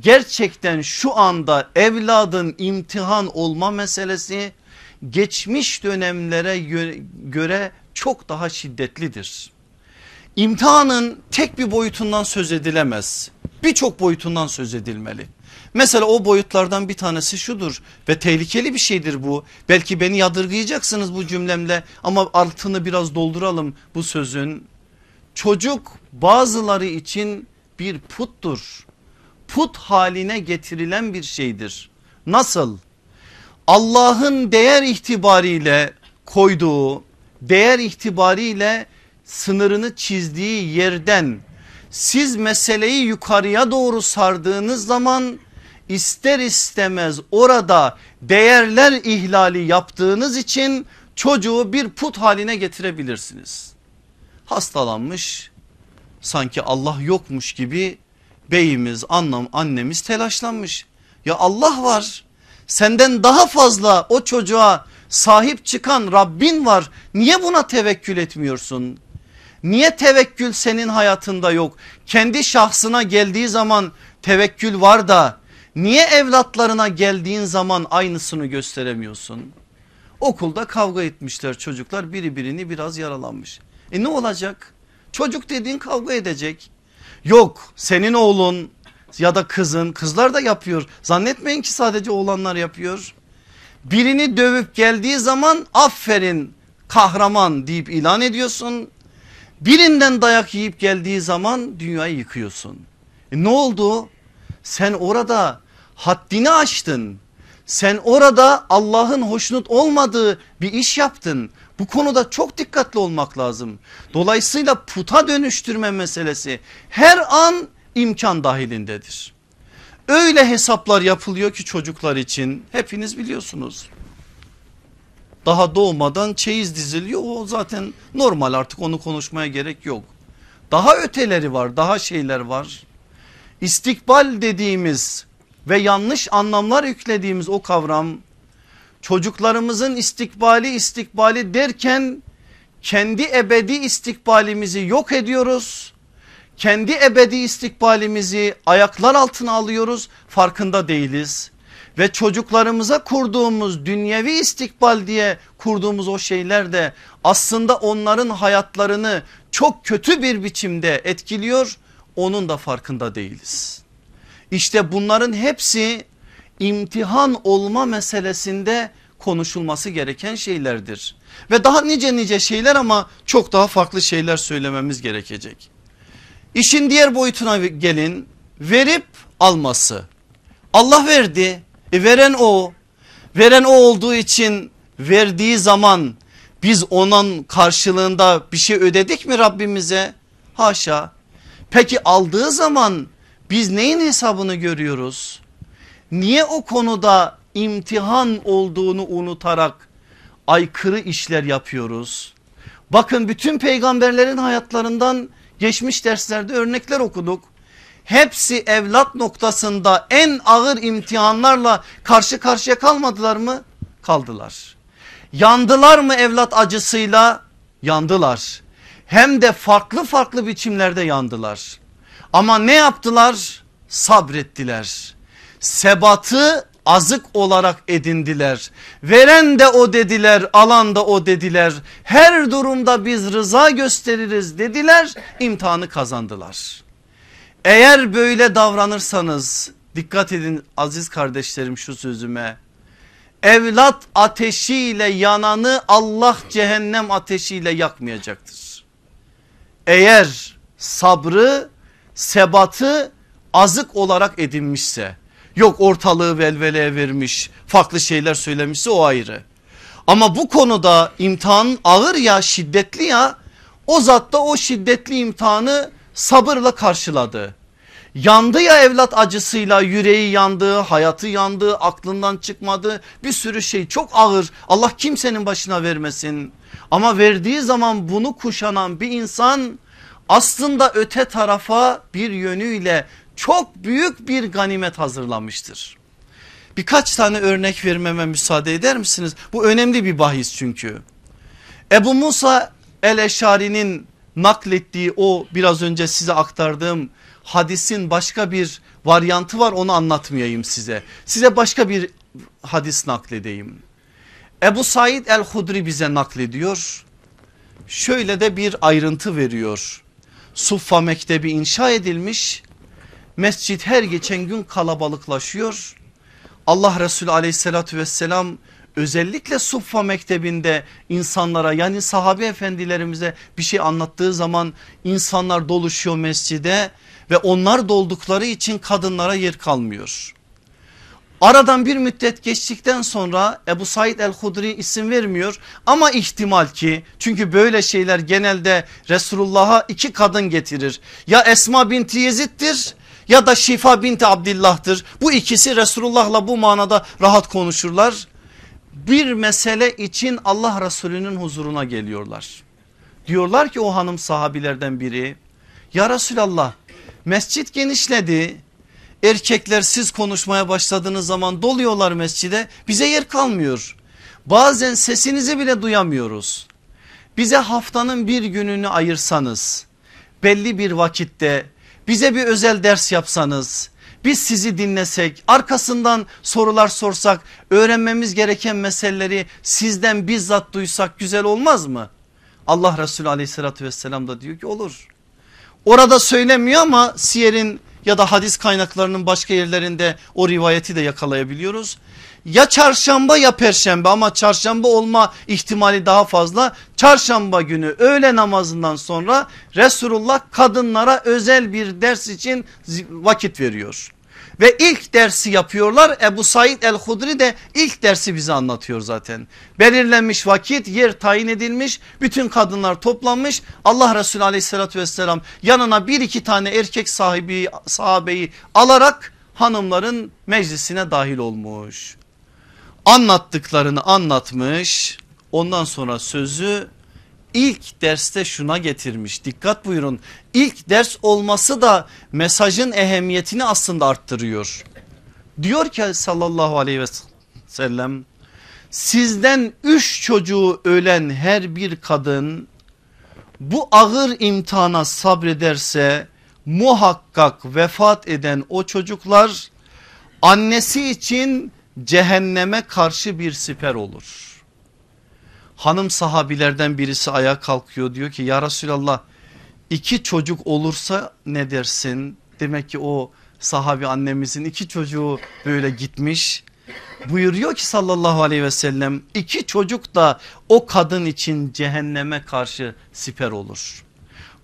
gerçekten şu anda evladın imtihan olma meselesi geçmiş dönemlere göre çok daha şiddetlidir. İmtihanın tek bir boyutundan söz edilemez. Birçok boyutundan söz edilmeli. Mesela o boyutlardan bir tanesi şudur ve tehlikeli bir şeydir bu. Belki beni yadırgayacaksınız bu cümlemle ama altını biraz dolduralım bu sözün. Çocuk bazıları için bir puttur. Put haline getirilen bir şeydir. Nasıl? Allah'ın değer itibariyle koyduğu değer itibariyle sınırını çizdiği yerden siz meseleyi yukarıya doğru sardığınız zaman ister istemez orada değerler ihlali yaptığınız için çocuğu bir put haline getirebilirsiniz. Hastalanmış sanki Allah yokmuş gibi beyimiz annem annemiz telaşlanmış. Ya Allah var senden daha fazla o çocuğa sahip çıkan Rabbin var. Niye buna tevekkül etmiyorsun? Niye tevekkül senin hayatında yok? Kendi şahsına geldiği zaman tevekkül var da niye evlatlarına geldiğin zaman aynısını gösteremiyorsun? Okulda kavga etmişler çocuklar biri birini biraz yaralanmış. E ne olacak? Çocuk dediğin kavga edecek. Yok senin oğlun ya da kızın kızlar da yapıyor. Zannetmeyin ki sadece oğlanlar yapıyor. Birini dövüp geldiği zaman aferin kahraman deyip ilan ediyorsun. Birinden dayak yiyip geldiği zaman dünyayı yıkıyorsun. E ne oldu? Sen orada haddini aştın. Sen orada Allah'ın hoşnut olmadığı bir iş yaptın. Bu konuda çok dikkatli olmak lazım. Dolayısıyla puta dönüştürme meselesi her an imkan dahilindedir. Öyle hesaplar yapılıyor ki çocuklar için hepiniz biliyorsunuz. Daha doğmadan çeyiz diziliyor o zaten normal artık onu konuşmaya gerek yok. Daha öteleri var daha şeyler var. İstikbal dediğimiz ve yanlış anlamlar yüklediğimiz o kavram çocuklarımızın istikbali istikbali derken kendi ebedi istikbalimizi yok ediyoruz kendi ebedi istikbalimizi ayaklar altına alıyoruz farkında değiliz. Ve çocuklarımıza kurduğumuz dünyevi istikbal diye kurduğumuz o şeyler de aslında onların hayatlarını çok kötü bir biçimde etkiliyor. Onun da farkında değiliz. İşte bunların hepsi imtihan olma meselesinde konuşulması gereken şeylerdir. Ve daha nice nice şeyler ama çok daha farklı şeyler söylememiz gerekecek. İşin diğer boyutuna gelin verip alması. Allah verdi e veren o veren o olduğu için verdiği zaman biz onun karşılığında bir şey ödedik mi Rabbimize? Haşa. Peki aldığı zaman biz neyin hesabını görüyoruz? Niye o konuda imtihan olduğunu unutarak aykırı işler yapıyoruz? Bakın bütün peygamberlerin hayatlarından geçmiş derslerde örnekler okuduk. Hepsi evlat noktasında en ağır imtihanlarla karşı karşıya kalmadılar mı? Kaldılar. Yandılar mı evlat acısıyla? Yandılar. Hem de farklı farklı biçimlerde yandılar. Ama ne yaptılar? Sabrettiler. Sebatı azık olarak edindiler. Veren de o dediler alan da o dediler. Her durumda biz rıza gösteririz dediler imtihanı kazandılar. Eğer böyle davranırsanız dikkat edin aziz kardeşlerim şu sözüme. Evlat ateşiyle yananı Allah cehennem ateşiyle yakmayacaktır. Eğer sabrı sebatı azık olarak edinmişse yok ortalığı velveleye vermiş farklı şeyler söylemişse o ayrı. Ama bu konuda imtihan ağır ya şiddetli ya o zat da o şiddetli imtihanı sabırla karşıladı. Yandı ya evlat acısıyla yüreği yandı, hayatı yandı, aklından çıkmadı. Bir sürü şey çok ağır. Allah kimsenin başına vermesin. Ama verdiği zaman bunu kuşanan bir insan aslında öte tarafa bir yönüyle çok büyük bir ganimet hazırlamıştır. Birkaç tane örnek vermeme müsaade eder misiniz? Bu önemli bir bahis çünkü. Ebu Musa el-Eşari'nin naklettiği o biraz önce size aktardığım hadisin başka bir varyantı var onu anlatmayayım size. Size başka bir hadis nakledeyim. Ebu Said el-Hudri bize naklediyor. Şöyle de bir ayrıntı veriyor. Suffa Mektebi inşa edilmiş. Mescit her geçen gün kalabalıklaşıyor. Allah Resulü aleyhissalatü vesselam özellikle Suffa Mektebi'nde insanlara yani sahabe efendilerimize bir şey anlattığı zaman insanlar doluşuyor mescide ve onlar doldukları için kadınlara yer kalmıyor. Aradan bir müddet geçtikten sonra Ebu Said el-Hudri isim vermiyor ama ihtimal ki çünkü böyle şeyler genelde Resulullah'a iki kadın getirir. Ya Esma binti Yezid'dir ya da Şifa binti Abdillah'tır. Bu ikisi Resulullah'la bu manada rahat konuşurlar. Bir mesele için Allah Resulü'nün huzuruna geliyorlar. Diyorlar ki o hanım sahabilerden biri ya Resulallah mescit genişledi erkekler siz konuşmaya başladığınız zaman doluyorlar mescide bize yer kalmıyor. Bazen sesinizi bile duyamıyoruz. Bize haftanın bir gününü ayırsanız belli bir vakitte bize bir özel ders yapsanız biz sizi dinlesek arkasından sorular sorsak öğrenmemiz gereken meseleleri sizden bizzat duysak güzel olmaz mı? Allah Resulü aleyhissalatü vesselam da diyor ki olur. Orada söylemiyor ama siyerin ya da hadis kaynaklarının başka yerlerinde o rivayeti de yakalayabiliyoruz. Ya çarşamba ya perşembe ama çarşamba olma ihtimali daha fazla. Çarşamba günü öğle namazından sonra Resulullah kadınlara özel bir ders için vakit veriyor. Ve ilk dersi yapıyorlar Ebu Said el-Hudri de ilk dersi bize anlatıyor zaten. Belirlenmiş vakit yer tayin edilmiş bütün kadınlar toplanmış Allah Resulü aleyhissalatü vesselam yanına bir iki tane erkek sahibi sahabeyi alarak hanımların meclisine dahil olmuş. Anlattıklarını anlatmış ondan sonra sözü ilk derste şuna getirmiş. Dikkat buyurun. İlk ders olması da mesajın ehemmiyetini aslında arttırıyor. Diyor ki sallallahu aleyhi ve sellem sizden üç çocuğu ölen her bir kadın bu ağır imtihana sabrederse muhakkak vefat eden o çocuklar annesi için cehenneme karşı bir siper olur hanım sahabilerden birisi ayağa kalkıyor diyor ki ya Resulallah iki çocuk olursa ne dersin? Demek ki o sahabi annemizin iki çocuğu böyle gitmiş. Buyuruyor ki sallallahu aleyhi ve sellem iki çocuk da o kadın için cehenneme karşı siper olur.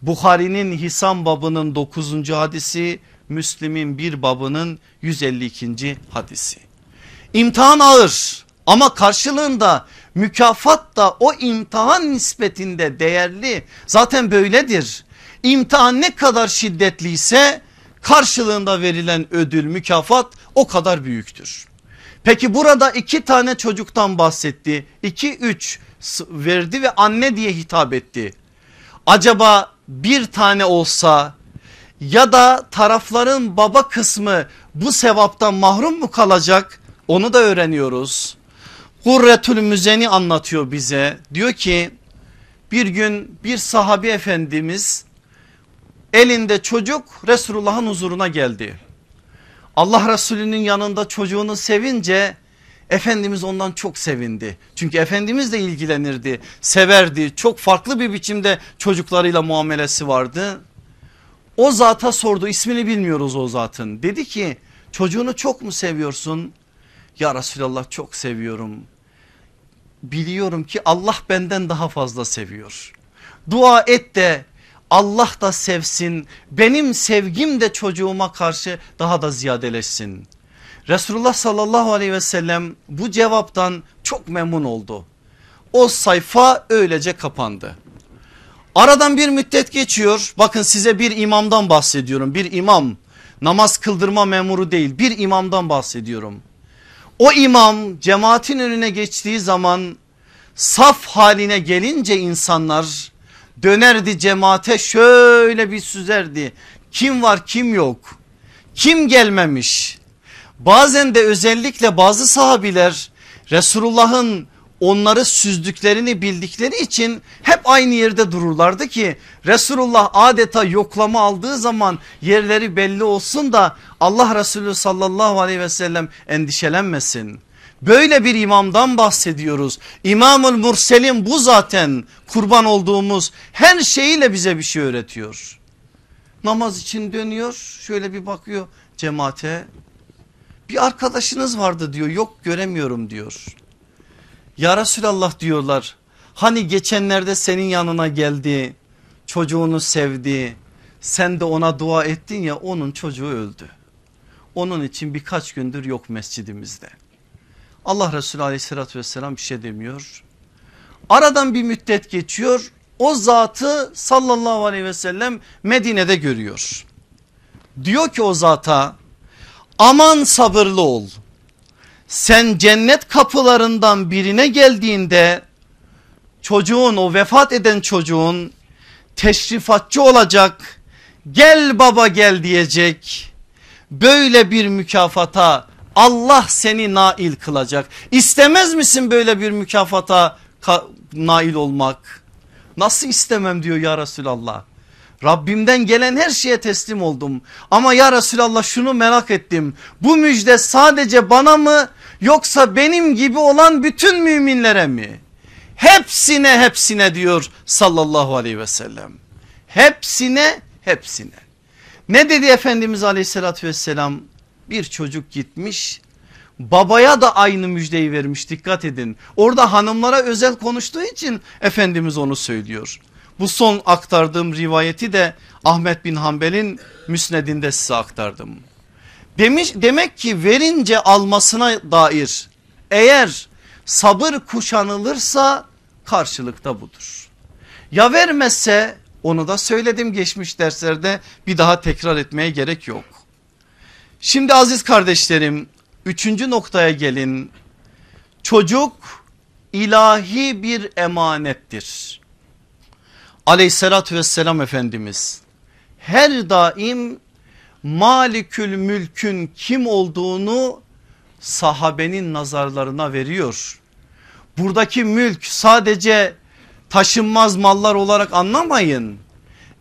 Bukhari'nin Hisam babının 9. hadisi Müslim'in bir babının 152. hadisi. İmtihan ağır ama karşılığında mükafat da o imtihan nispetinde değerli. Zaten böyledir. İmtihan ne kadar şiddetliyse karşılığında verilen ödül mükafat o kadar büyüktür. Peki burada iki tane çocuktan bahsetti. İki üç verdi ve anne diye hitap etti. Acaba bir tane olsa ya da tarafların baba kısmı bu sevaptan mahrum mu kalacak? Onu da öğreniyoruz. Kurretül Müzeni anlatıyor bize. Diyor ki bir gün bir sahabi efendimiz elinde çocuk Resulullah'ın huzuruna geldi. Allah Resulü'nün yanında çocuğunu sevince Efendimiz ondan çok sevindi. Çünkü Efendimiz de ilgilenirdi, severdi. Çok farklı bir biçimde çocuklarıyla muamelesi vardı. O zata sordu ismini bilmiyoruz o zatın. Dedi ki çocuğunu çok mu seviyorsun? Ya Resulallah çok seviyorum. Biliyorum ki Allah benden daha fazla seviyor. Dua et de Allah da sevsin benim sevgim de çocuğuma karşı daha da ziyadeleşsin. Resulullah sallallahu aleyhi ve sellem bu cevaptan çok memnun oldu. O sayfa öylece kapandı. Aradan bir müddet geçiyor bakın size bir imamdan bahsediyorum bir imam namaz kıldırma memuru değil bir imamdan bahsediyorum. O imam cemaatin önüne geçtiği zaman saf haline gelince insanlar dönerdi cemaate şöyle bir süzerdi. Kim var kim yok kim gelmemiş bazen de özellikle bazı sahabiler Resulullah'ın onları süzdüklerini bildikleri için hep aynı yerde dururlardı ki Resulullah adeta yoklama aldığı zaman yerleri belli olsun da Allah Resulü sallallahu aleyhi ve sellem endişelenmesin. Böyle bir imamdan bahsediyoruz. İmamul Murselin bu zaten kurban olduğumuz her şeyiyle bize bir şey öğretiyor. Namaz için dönüyor şöyle bir bakıyor cemaate. Bir arkadaşınız vardı diyor yok göremiyorum diyor. Ya Resulallah diyorlar hani geçenlerde senin yanına geldi çocuğunu sevdi sen de ona dua ettin ya onun çocuğu öldü. Onun için birkaç gündür yok mescidimizde. Allah Resulü aleyhissalatü vesselam bir şey demiyor. Aradan bir müddet geçiyor o zatı sallallahu aleyhi ve sellem Medine'de görüyor. Diyor ki o zata aman sabırlı ol sen cennet kapılarından birine geldiğinde çocuğun o vefat eden çocuğun teşrifatçı olacak gel baba gel diyecek böyle bir mükafata Allah seni nail kılacak. İstemez misin böyle bir mükafata nail olmak? Nasıl istemem diyor ya Resulallah Rabbimden gelen her şeye teslim oldum. Ama ya Resulallah şunu merak ettim. Bu müjde sadece bana mı yoksa benim gibi olan bütün müminlere mi? Hepsine hepsine diyor sallallahu aleyhi ve sellem. Hepsine hepsine. Ne dedi Efendimiz aleyhissalatü vesselam? Bir çocuk gitmiş babaya da aynı müjdeyi vermiş dikkat edin. Orada hanımlara özel konuştuğu için Efendimiz onu söylüyor. Bu son aktardığım rivayeti de Ahmet bin Hanbel'in müsnedinde size aktardım. Demiş, demek ki verince almasına dair eğer sabır kuşanılırsa karşılıkta budur. Ya vermezse onu da söyledim geçmiş derslerde bir daha tekrar etmeye gerek yok. Şimdi aziz kardeşlerim üçüncü noktaya gelin. Çocuk ilahi bir emanettir aleyhissalatü vesselam Efendimiz her daim malikül mülkün kim olduğunu sahabenin nazarlarına veriyor. Buradaki mülk sadece taşınmaz mallar olarak anlamayın.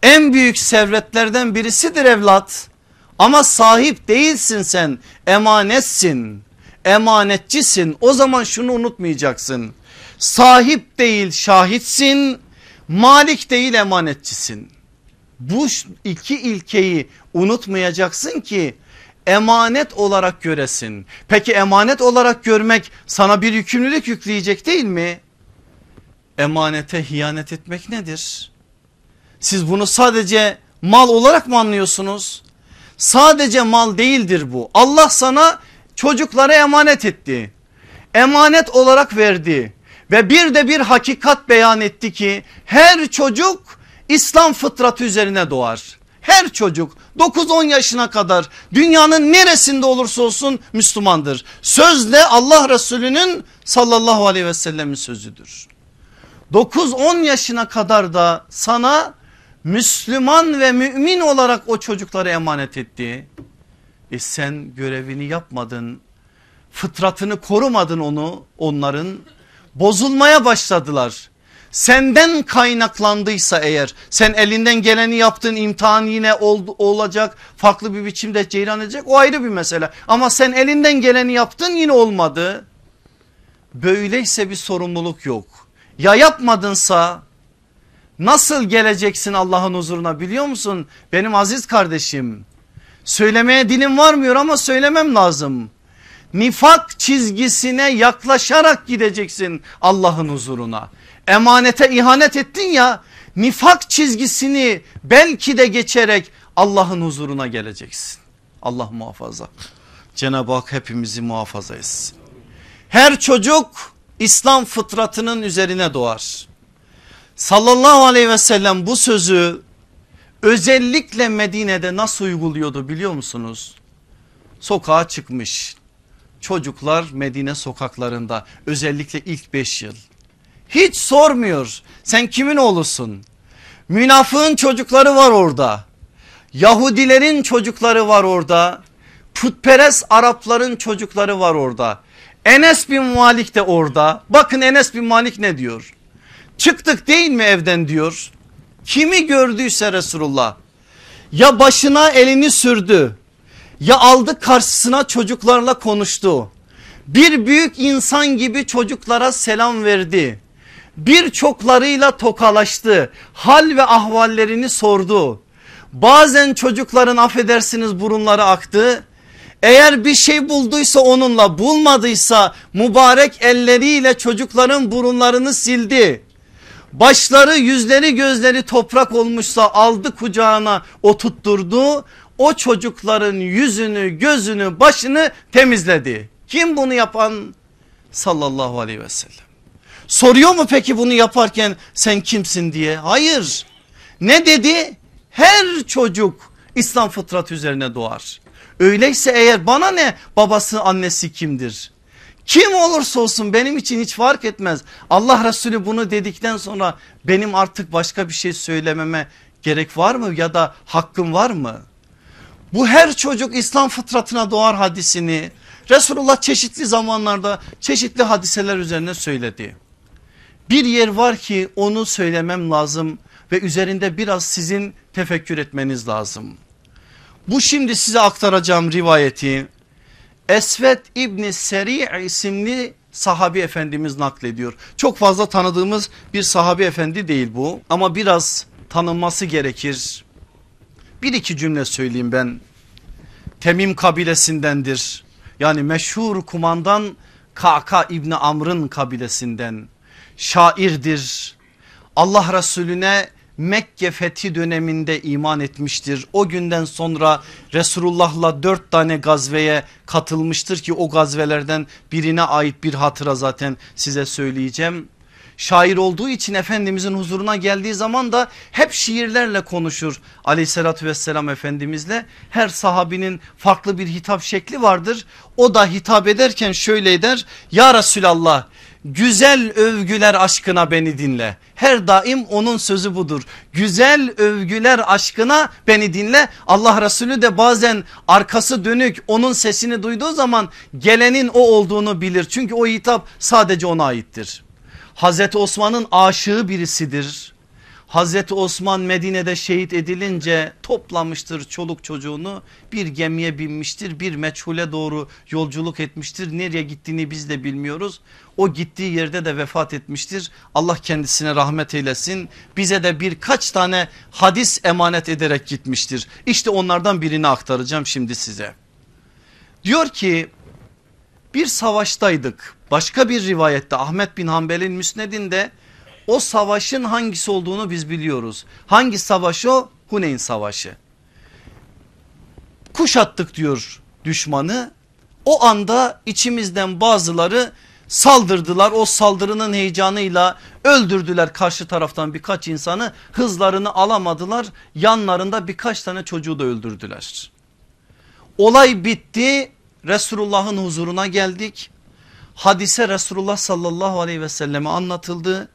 En büyük servetlerden birisidir evlat. Ama sahip değilsin sen emanetsin emanetçisin o zaman şunu unutmayacaksın. Sahip değil şahitsin Malik değil emanetçisin. Bu iki ilkeyi unutmayacaksın ki emanet olarak göresin. Peki emanet olarak görmek sana bir yükümlülük yükleyecek değil mi? Emanete hiyanet etmek nedir? Siz bunu sadece mal olarak mı anlıyorsunuz? Sadece mal değildir bu. Allah sana çocuklara emanet etti. Emanet olarak verdi. Ve bir de bir hakikat beyan etti ki her çocuk İslam fıtratı üzerine doğar. Her çocuk 9-10 yaşına kadar dünyanın neresinde olursa olsun Müslümandır. Sözle Allah Resulü'nün sallallahu aleyhi ve sellemin sözüdür. 9-10 yaşına kadar da sana Müslüman ve mümin olarak o çocukları emanet etti. E sen görevini yapmadın, fıtratını korumadın onu onların bozulmaya başladılar. Senden kaynaklandıysa eğer sen elinden geleni yaptın imtihan yine ol, olacak farklı bir biçimde ceyran edecek o ayrı bir mesele. Ama sen elinden geleni yaptın yine olmadı. Böyleyse bir sorumluluk yok. Ya yapmadınsa Nasıl geleceksin Allah'ın huzuruna biliyor musun? Benim aziz kardeşim. Söylemeye dilim varmıyor ama söylemem lazım. Nifak çizgisine yaklaşarak gideceksin Allah'ın huzuruna. Emanete ihanet ettin ya nifak çizgisini belki de geçerek Allah'ın huzuruna geleceksin. Allah muhafaza. Cenab-ı Hak hepimizi muhafaza etsin. Her çocuk İslam fıtratının üzerine doğar. Sallallahu aleyhi ve sellem bu sözü özellikle Medine'de nasıl uyguluyordu biliyor musunuz? Sokağa çıkmış çocuklar Medine sokaklarında özellikle ilk 5 yıl. Hiç sormuyor sen kimin oğlusun? Münafığın çocukları var orada. Yahudilerin çocukları var orada. Putperest Arapların çocukları var orada. Enes bin Malik de orada. Bakın Enes bin Malik ne diyor? Çıktık değil mi evden diyor. Kimi gördüyse Resulullah ya başına elini sürdü ya aldı karşısına çocuklarla konuştu. Bir büyük insan gibi çocuklara selam verdi. Birçoklarıyla tokalaştı. Hal ve ahvallerini sordu. Bazen çocukların affedersiniz burunları aktı. Eğer bir şey bulduysa onunla bulmadıysa mübarek elleriyle çocukların burunlarını sildi. Başları yüzleri gözleri toprak olmuşsa aldı kucağına oturtturdu. O çocukların yüzünü gözünü başını temizledi. Kim bunu yapan? Sallallahu aleyhi ve sellem. Soruyor mu peki bunu yaparken sen kimsin diye? Hayır. Ne dedi? Her çocuk İslam fıtrat üzerine doğar. Öyleyse eğer bana ne babası annesi kimdir? Kim olursa olsun benim için hiç fark etmez. Allah Resulü bunu dedikten sonra benim artık başka bir şey söylememe gerek var mı ya da hakkım var mı? Bu her çocuk İslam fıtratına doğar hadisini Resulullah çeşitli zamanlarda çeşitli hadiseler üzerine söyledi. Bir yer var ki onu söylemem lazım ve üzerinde biraz sizin tefekkür etmeniz lazım. Bu şimdi size aktaracağım rivayeti Esvet İbni Seri isimli sahabi efendimiz naklediyor. Çok fazla tanıdığımız bir sahabi efendi değil bu ama biraz tanınması gerekir. Bir iki cümle söyleyeyim ben. Temim kabilesindendir. Yani meşhur kumandan Kaka İbni Amr'ın kabilesinden. Şairdir. Allah Resulüne Mekke fethi döneminde iman etmiştir. O günden sonra Resulullah'la dört tane gazveye katılmıştır ki o gazvelerden birine ait bir hatıra zaten size söyleyeceğim. Şair olduğu için Efendimizin huzuruna geldiği zaman da hep şiirlerle konuşur aleyhissalatü vesselam Efendimizle. Her sahabinin farklı bir hitap şekli vardır. O da hitap ederken şöyle eder ya Resulallah güzel övgüler aşkına beni dinle. Her daim onun sözü budur. Güzel övgüler aşkına beni dinle. Allah Resulü de bazen arkası dönük onun sesini duyduğu zaman gelenin o olduğunu bilir. Çünkü o hitap sadece ona aittir. Hazreti Osman'ın aşığı birisidir. Hazreti Osman Medine'de şehit edilince toplamıştır çoluk çocuğunu bir gemiye binmiştir bir meçhule doğru yolculuk etmiştir. Nereye gittiğini biz de bilmiyoruz. O gittiği yerde de vefat etmiştir. Allah kendisine rahmet eylesin. Bize de birkaç tane hadis emanet ederek gitmiştir. İşte onlardan birini aktaracağım şimdi size. Diyor ki bir savaştaydık. Başka bir rivayette Ahmet bin Hanbel'in müsnedinde o savaşın hangisi olduğunu biz biliyoruz. Hangi savaş o? Huneyn savaşı. Kuşattık diyor düşmanı. O anda içimizden bazıları saldırdılar. O saldırının heyecanıyla öldürdüler karşı taraftan birkaç insanı. Hızlarını alamadılar. Yanlarında birkaç tane çocuğu da öldürdüler. Olay bitti. Resulullah'ın huzuruna geldik. Hadise Resulullah sallallahu aleyhi ve selleme anlatıldı.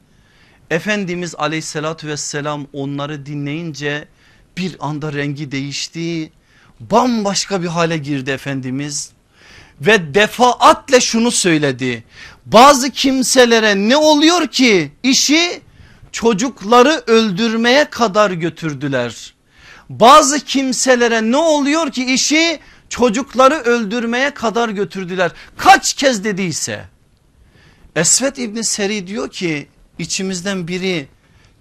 Efendimiz aleyhissalatü vesselam onları dinleyince bir anda rengi değişti. Bambaşka bir hale girdi Efendimiz ve defaatle şunu söyledi. Bazı kimselere ne oluyor ki işi çocukları öldürmeye kadar götürdüler. Bazı kimselere ne oluyor ki işi çocukları öldürmeye kadar götürdüler. Kaç kez dediyse. Esvet İbni Seri diyor ki içimizden biri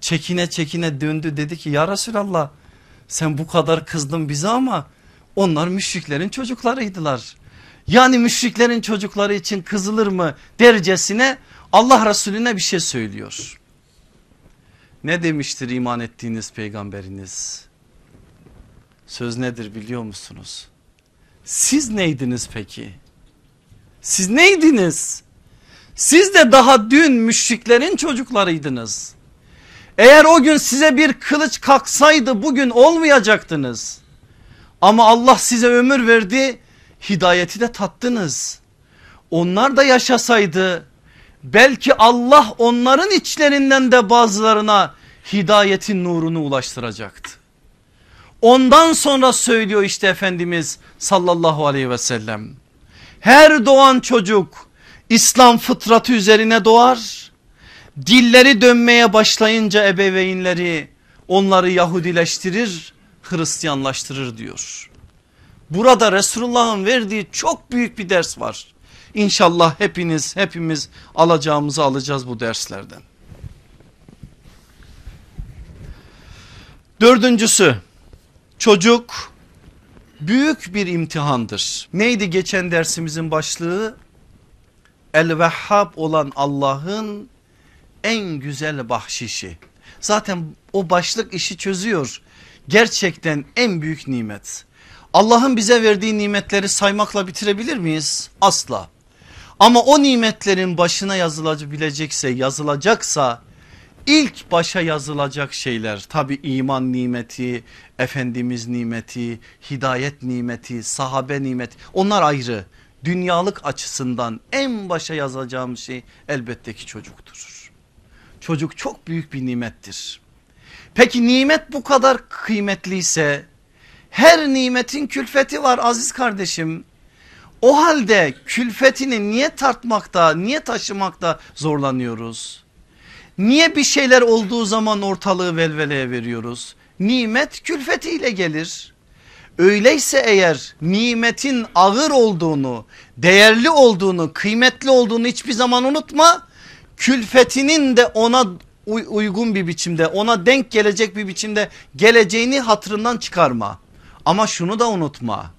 çekine çekine döndü dedi ki ya Resulallah sen bu kadar kızdın bize ama onlar müşriklerin çocuklarıydılar. Yani müşriklerin çocukları için kızılır mı dercesine Allah Resulüne bir şey söylüyor. Ne demiştir iman ettiğiniz peygamberiniz? Söz nedir biliyor musunuz? Siz neydiniz peki? Siz neydiniz? Siz de daha dün müşriklerin çocuklarıydınız. Eğer o gün size bir kılıç kalksaydı bugün olmayacaktınız. Ama Allah size ömür verdi hidayeti de tattınız. Onlar da yaşasaydı belki Allah onların içlerinden de bazılarına hidayetin nurunu ulaştıracaktı. Ondan sonra söylüyor işte Efendimiz sallallahu aleyhi ve sellem. Her doğan çocuk İslam fıtratı üzerine doğar. Dilleri dönmeye başlayınca ebeveynleri onları Yahudileştirir, Hristiyanlaştırır diyor. Burada Resulullah'ın verdiği çok büyük bir ders var. İnşallah hepiniz hepimiz alacağımızı alacağız bu derslerden. Dördüncüsü çocuk büyük bir imtihandır. Neydi geçen dersimizin başlığı? El-Vehhab olan Allah'ın en güzel bahşişi. Zaten o başlık işi çözüyor. Gerçekten en büyük nimet. Allah'ın bize verdiği nimetleri saymakla bitirebilir miyiz? Asla. Ama o nimetlerin başına yazılabilecekse yazılacaksa ilk başa yazılacak şeyler tabi iman nimeti, Efendimiz nimeti, hidayet nimeti, sahabe nimeti onlar ayrı. Dünyalık açısından en başa yazacağım şey elbette ki çocuktur. Çocuk çok büyük bir nimettir. Peki nimet bu kadar kıymetliyse her nimetin külfeti var aziz kardeşim. O halde külfetini niye tartmakta, niye taşımakta zorlanıyoruz? Niye bir şeyler olduğu zaman ortalığı velveleye veriyoruz? Nimet külfetiyle gelir. Öyleyse eğer nimetin ağır olduğunu, değerli olduğunu, kıymetli olduğunu hiçbir zaman unutma. Külfetinin de ona uygun bir biçimde, ona denk gelecek bir biçimde geleceğini hatırından çıkarma. Ama şunu da unutma.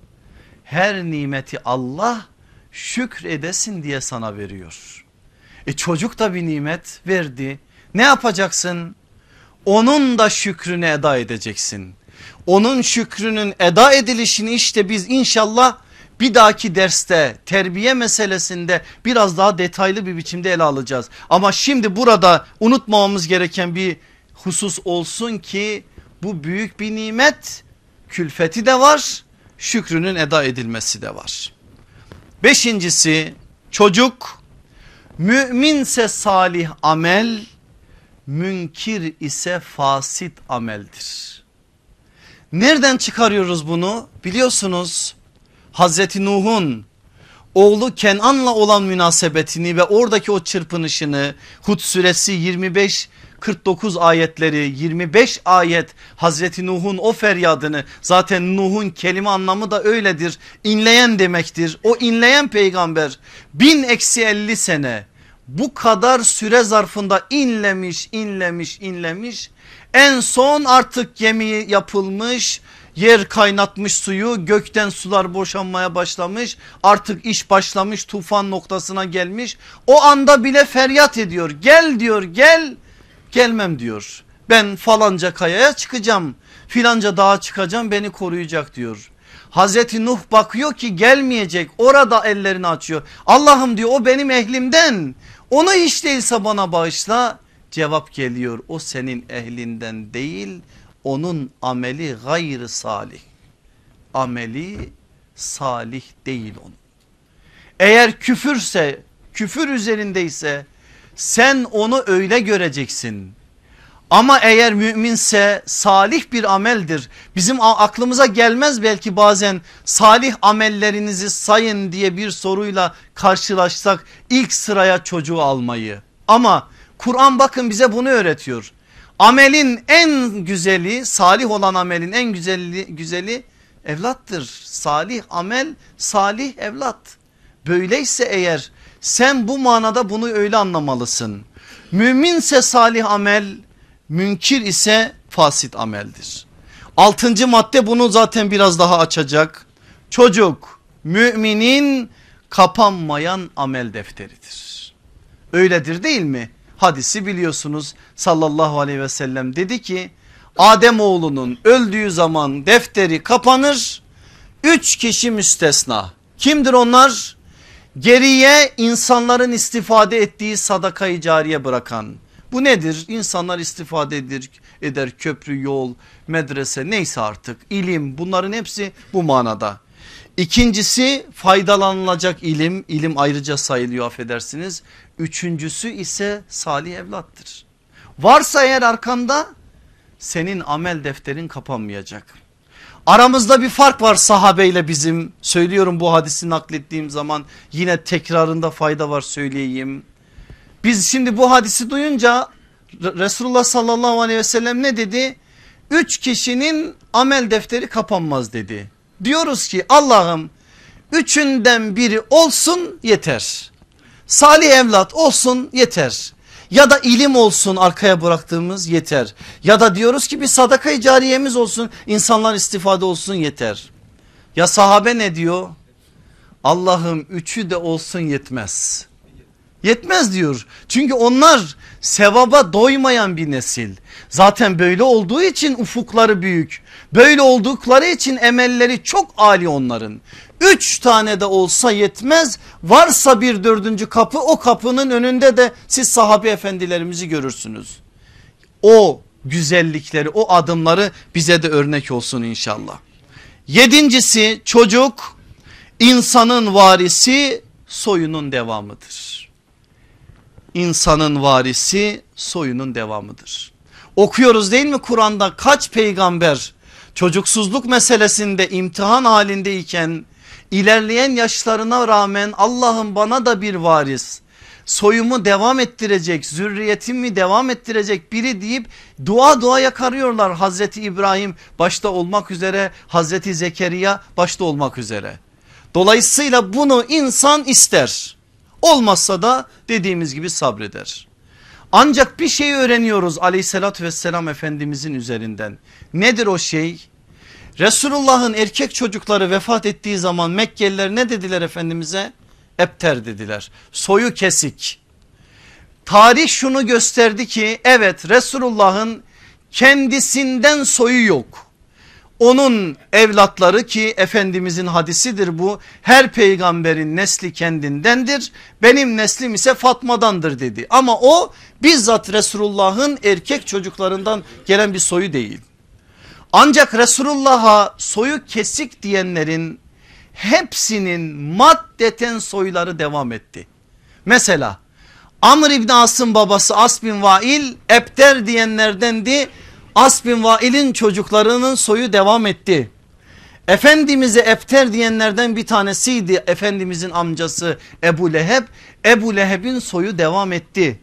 Her nimeti Allah şükredesin diye sana veriyor. E çocuk da bir nimet verdi. Ne yapacaksın? Onun da şükrünü eda edeceksin. Onun şükrünün eda edilişini işte biz inşallah bir dahaki derste terbiye meselesinde biraz daha detaylı bir biçimde ele alacağız. Ama şimdi burada unutmamamız gereken bir husus olsun ki bu büyük bir nimet külfeti de var şükrünün eda edilmesi de var. Beşincisi çocuk müminse salih amel münkir ise fasit ameldir. Nereden çıkarıyoruz bunu biliyorsunuz Hazreti Nuh'un oğlu Kenan'la olan münasebetini ve oradaki o çırpınışını Hud suresi 25 49 ayetleri 25 ayet Hazreti Nuh'un o feryadını zaten Nuh'un kelime anlamı da öyledir inleyen demektir o inleyen peygamber bin eksi 50 sene bu kadar süre zarfında inlemiş inlemiş inlemiş. En son artık gemi yapılmış yer kaynatmış suyu gökten sular boşanmaya başlamış. Artık iş başlamış tufan noktasına gelmiş. O anda bile feryat ediyor. Gel diyor gel. Gelmem diyor. Ben falanca kayaya çıkacağım. Filanca dağa çıkacağım beni koruyacak diyor. Hazreti Nuh bakıyor ki gelmeyecek orada ellerini açıyor. Allah'ım diyor o benim ehlimden onu hiç değilse bana bağışla. Cevap geliyor o senin ehlinden değil onun ameli gayrı salih. Ameli salih değil onun. Eğer küfürse küfür üzerindeyse sen onu öyle göreceksin. Ama eğer müminse salih bir ameldir. Bizim aklımıza gelmez belki bazen salih amellerinizi sayın diye bir soruyla karşılaşsak ilk sıraya çocuğu almayı. Ama Kur'an bakın bize bunu öğretiyor. Amelin en güzeli salih olan amelin en güzeli, güzeli evlattır. Salih amel salih evlat. Böyleyse eğer sen bu manada bunu öyle anlamalısın. Müminse salih amel münkir ise fasit ameldir. Altıncı madde bunu zaten biraz daha açacak. Çocuk müminin kapanmayan amel defteridir. Öyledir değil mi? Hadisi biliyorsunuz sallallahu aleyhi ve sellem dedi ki Adem oğlunun öldüğü zaman defteri kapanır. Üç kişi müstesna. Kimdir onlar? Geriye insanların istifade ettiği sadakayı cariye bırakan. Bu nedir? İnsanlar istifade eder, eder köprü, yol, medrese neyse artık ilim bunların hepsi bu manada. İkincisi faydalanılacak ilim, ilim ayrıca sayılıyor affedersiniz. Üçüncüsü ise salih evlattır. Varsa eğer arkanda senin amel defterin kapanmayacak. Aramızda bir fark var sahabeyle bizim söylüyorum bu hadisi naklettiğim zaman yine tekrarında fayda var söyleyeyim. Biz şimdi bu hadisi duyunca Resulullah sallallahu aleyhi ve sellem ne dedi? Üç kişinin amel defteri kapanmaz dedi. Diyoruz ki Allah'ım üçünden biri olsun yeter. Salih evlat olsun yeter. Ya da ilim olsun arkaya bıraktığımız yeter. Ya da diyoruz ki bir sadaka cariyemiz olsun insanlar istifade olsun yeter. Ya sahabe ne diyor? Allah'ım üçü de olsun yetmez. Yetmez diyor. Çünkü onlar sevaba doymayan bir nesil. Zaten böyle olduğu için ufukları büyük. Böyle oldukları için emelleri çok âli onların. Üç tane de olsa yetmez. Varsa bir dördüncü kapı o kapının önünde de siz sahabe efendilerimizi görürsünüz. O güzellikleri o adımları bize de örnek olsun inşallah. Yedincisi çocuk insanın varisi soyunun devamıdır. İnsanın varisi soyunun devamıdır. Okuyoruz değil mi Kur'an'da kaç peygamber çocuksuzluk meselesinde imtihan halindeyken ilerleyen yaşlarına rağmen Allah'ım bana da bir varis soyumu devam ettirecek zürriyetimi devam ettirecek biri deyip dua dua yakarıyorlar Hazreti İbrahim başta olmak üzere Hazreti Zekeriya başta olmak üzere. Dolayısıyla bunu insan ister olmazsa da dediğimiz gibi sabreder. Ancak bir şey öğreniyoruz aleyhissalatü vesselam efendimizin üzerinden. Nedir o şey? Resulullah'ın erkek çocukları vefat ettiği zaman Mekkeliler ne dediler Efendimiz'e? Epter dediler. Soyu kesik. Tarih şunu gösterdi ki evet Resulullah'ın kendisinden soyu yok. Onun evlatları ki Efendimizin hadisidir bu. Her peygamberin nesli kendindendir. Benim neslim ise Fatma'dandır dedi. Ama o bizzat Resulullah'ın erkek çocuklarından gelen bir soyu değil. Ancak Resulullah'a soyu kesik diyenlerin hepsinin maddeten soyları devam etti. Mesela Amr İbni As'ın babası As bin Vail Ebter diyenlerdendi. As bin Vail'in çocuklarının soyu devam etti. Efendimiz'e Ebter diyenlerden bir tanesiydi Efendimiz'in amcası Ebu Leheb. Ebu Leheb'in soyu devam etti.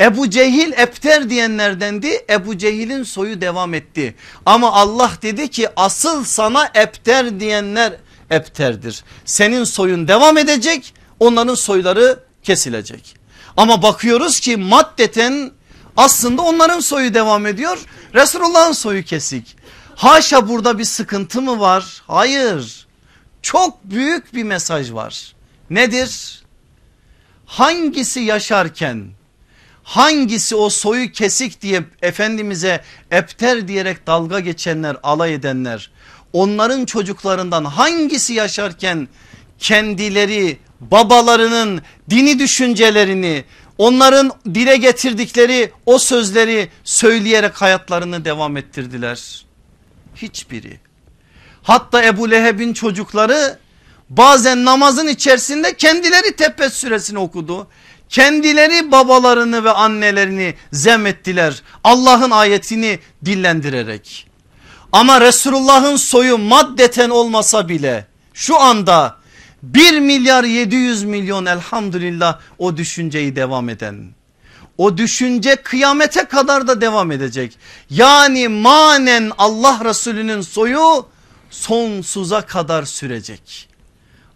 Ebu Cehil Epter diyenlerdendi. Ebu Cehil'in soyu devam etti. Ama Allah dedi ki asıl sana Epter diyenler Epter'dir. Senin soyun devam edecek onların soyları kesilecek. Ama bakıyoruz ki maddeten aslında onların soyu devam ediyor. Resulullah'ın soyu kesik. Haşa burada bir sıkıntı mı var? Hayır. Çok büyük bir mesaj var. Nedir? Hangisi yaşarken hangisi o soyu kesik diye Efendimiz'e epter diyerek dalga geçenler alay edenler onların çocuklarından hangisi yaşarken kendileri babalarının dini düşüncelerini onların dile getirdikleri o sözleri söyleyerek hayatlarını devam ettirdiler. Hiçbiri. Hatta Ebu Leheb'in çocukları bazen namazın içerisinde kendileri Tebbet suresini okudu. Kendileri babalarını ve annelerini zemettiler Allah'ın ayetini dillendirerek. Ama Resulullah'ın soyu maddeten olmasa bile şu anda 1 milyar 700 milyon elhamdülillah o düşünceyi devam eden. O düşünce kıyamete kadar da devam edecek. Yani manen Allah Resulü'nün soyu sonsuza kadar sürecek.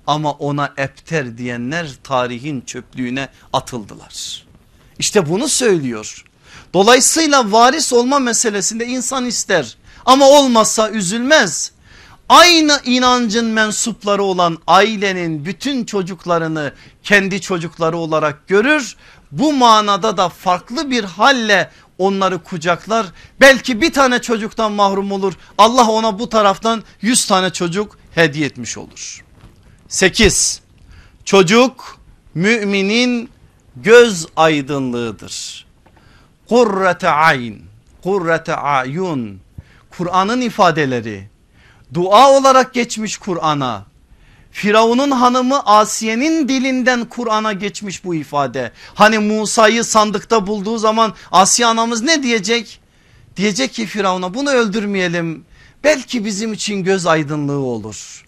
Ama ona epter diyenler tarihin çöplüğüne atıldılar. İşte bunu söylüyor. Dolayısıyla varis olma meselesinde insan ister ama olmazsa üzülmez. Aynı inancın mensupları olan ailenin bütün çocuklarını kendi çocukları olarak görür. Bu manada da farklı bir halle onları kucaklar. Belki bir tane çocuktan mahrum olur. Allah ona bu taraftan yüz tane çocuk hediye etmiş olur. 8. Çocuk müminin göz aydınlığıdır. Kurrete ayn, kurrete ayun. Kur'an'ın ifadeleri dua olarak geçmiş Kur'an'a. Firavun'un hanımı Asiye'nin dilinden Kur'an'a geçmiş bu ifade. Hani Musa'yı sandıkta bulduğu zaman Asiye anamız ne diyecek? Diyecek ki Firavun'a bunu öldürmeyelim. Belki bizim için göz aydınlığı olur.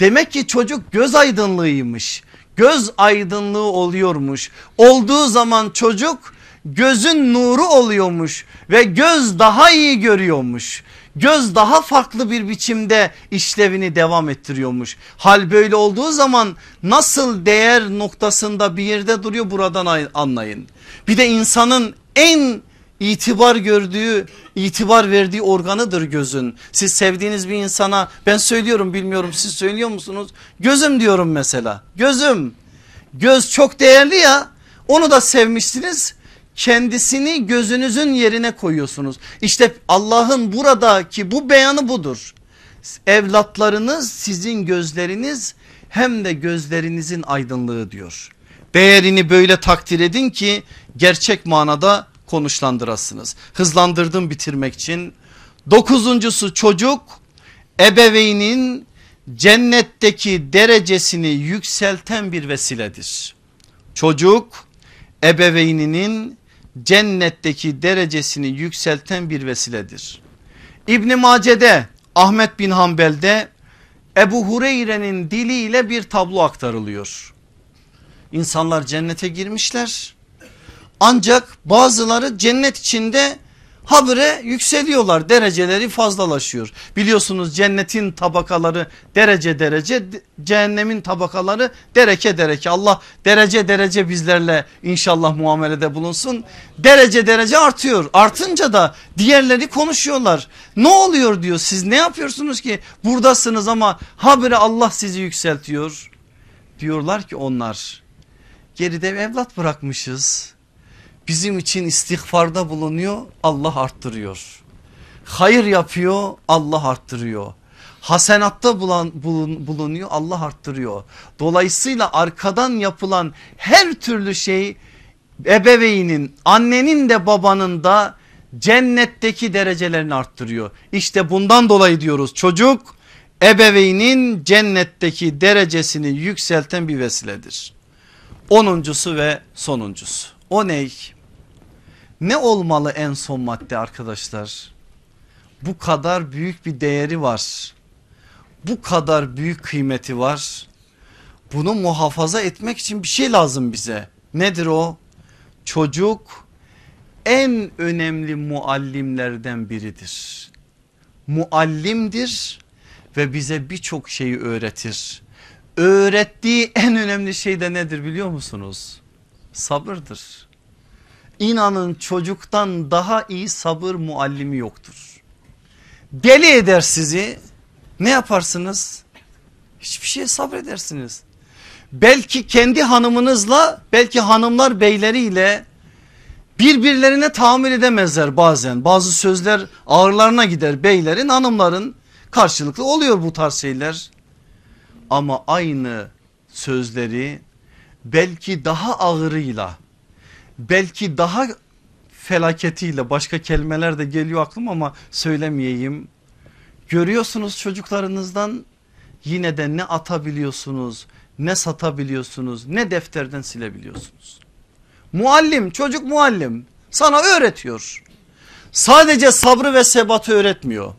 Demek ki çocuk göz aydınlığıymış. Göz aydınlığı oluyormuş. Olduğu zaman çocuk gözün nuru oluyormuş ve göz daha iyi görüyormuş. Göz daha farklı bir biçimde işlevini devam ettiriyormuş. Hal böyle olduğu zaman nasıl değer noktasında bir yerde duruyor buradan anlayın. Bir de insanın en itibar gördüğü itibar verdiği organıdır gözün. Siz sevdiğiniz bir insana ben söylüyorum bilmiyorum siz söylüyor musunuz? Gözüm diyorum mesela gözüm. Göz çok değerli ya onu da sevmişsiniz kendisini gözünüzün yerine koyuyorsunuz. İşte Allah'ın buradaki bu beyanı budur. Evlatlarınız sizin gözleriniz hem de gözlerinizin aydınlığı diyor. Değerini böyle takdir edin ki gerçek manada konuşlandırasınız. Hızlandırdım bitirmek için. Dokuzuncusu çocuk ebeveynin cennetteki derecesini yükselten bir vesiledir. Çocuk ebeveyninin cennetteki derecesini yükselten bir vesiledir. İbn Mace'de Ahmet bin Hanbel'de Ebu Hureyre'nin diliyle bir tablo aktarılıyor. İnsanlar cennete girmişler ancak bazıları cennet içinde habire yükseliyorlar dereceleri fazlalaşıyor. Biliyorsunuz cennetin tabakaları derece derece cehennemin tabakaları dereke dereke Allah derece derece bizlerle inşallah muamelede bulunsun. Derece derece artıyor artınca da diğerleri konuşuyorlar. Ne oluyor diyor siz ne yapıyorsunuz ki buradasınız ama habire Allah sizi yükseltiyor. Diyorlar ki onlar geride evlat bırakmışız bizim için istiğfarda bulunuyor Allah arttırıyor. Hayır yapıyor Allah arttırıyor. Hasenatta bulan, bulun, bulunuyor Allah arttırıyor. Dolayısıyla arkadan yapılan her türlü şey ebeveynin annenin de babanın da cennetteki derecelerini arttırıyor. İşte bundan dolayı diyoruz çocuk ebeveynin cennetteki derecesini yükselten bir vesiledir. Onuncusu ve sonuncusu. O ney? Ne olmalı en son madde arkadaşlar? Bu kadar büyük bir değeri var. Bu kadar büyük kıymeti var. Bunu muhafaza etmek için bir şey lazım bize. Nedir o? Çocuk en önemli muallimlerden biridir. Muallimdir ve bize birçok şeyi öğretir. Öğrettiği en önemli şey de nedir biliyor musunuz? Sabırdır. İnanın çocuktan daha iyi sabır muallimi yoktur. Deli eder sizi ne yaparsınız? Hiçbir şeye sabredersiniz. Belki kendi hanımınızla belki hanımlar beyleriyle birbirlerine tahammül edemezler bazen. Bazı sözler ağırlarına gider beylerin hanımların karşılıklı oluyor bu tarz şeyler. Ama aynı sözleri belki daha ağırıyla belki daha felaketiyle başka kelimeler de geliyor aklım ama söylemeyeyim. Görüyorsunuz çocuklarınızdan yine de ne atabiliyorsunuz ne satabiliyorsunuz ne defterden silebiliyorsunuz. Muallim çocuk muallim sana öğretiyor. Sadece sabrı ve sebatı öğretmiyor.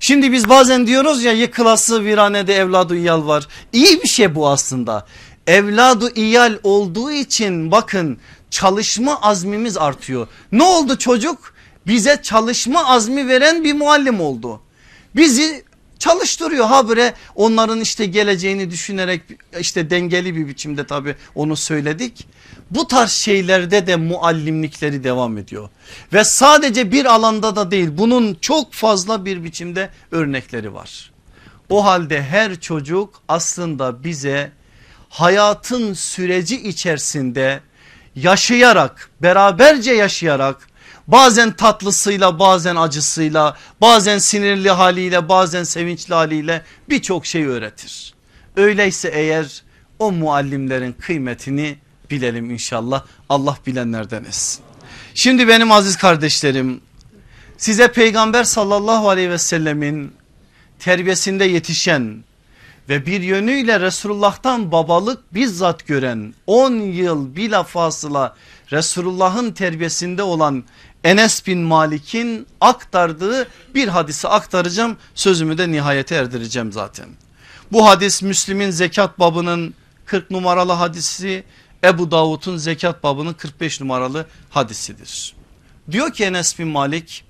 Şimdi biz bazen diyoruz ya yıkılası viranede evladı iyal var. İyi bir şey bu aslında. Evladı iyal olduğu için bakın çalışma azmimiz artıyor. Ne oldu çocuk? Bize çalışma azmi veren bir muallim oldu. Bizi çalıştırıyor habire onların işte geleceğini düşünerek işte dengeli bir biçimde tabi onu söyledik. Bu tarz şeylerde de muallimlikleri devam ediyor ve sadece bir alanda da değil bunun çok fazla bir biçimde örnekleri var. O halde her çocuk aslında bize hayatın süreci içerisinde yaşayarak beraberce yaşayarak bazen tatlısıyla bazen acısıyla bazen sinirli haliyle bazen sevinçli haliyle birçok şey öğretir. Öyleyse eğer o muallimlerin kıymetini bilelim inşallah Allah bilenlerden etsin. Şimdi benim aziz kardeşlerim size peygamber sallallahu aleyhi ve sellemin terbiyesinde yetişen ve bir yönüyle Resulullah'tan babalık bizzat gören 10 yıl bilafasıla Resulullah'ın terbiyesinde olan Enes bin Malik'in aktardığı bir hadisi aktaracağım sözümü de nihayete erdireceğim zaten. Bu hadis Müslim'in zekat babının 40 numaralı hadisi Ebu Davud'un zekat babının 45 numaralı hadisidir. Diyor ki Enes bin Malik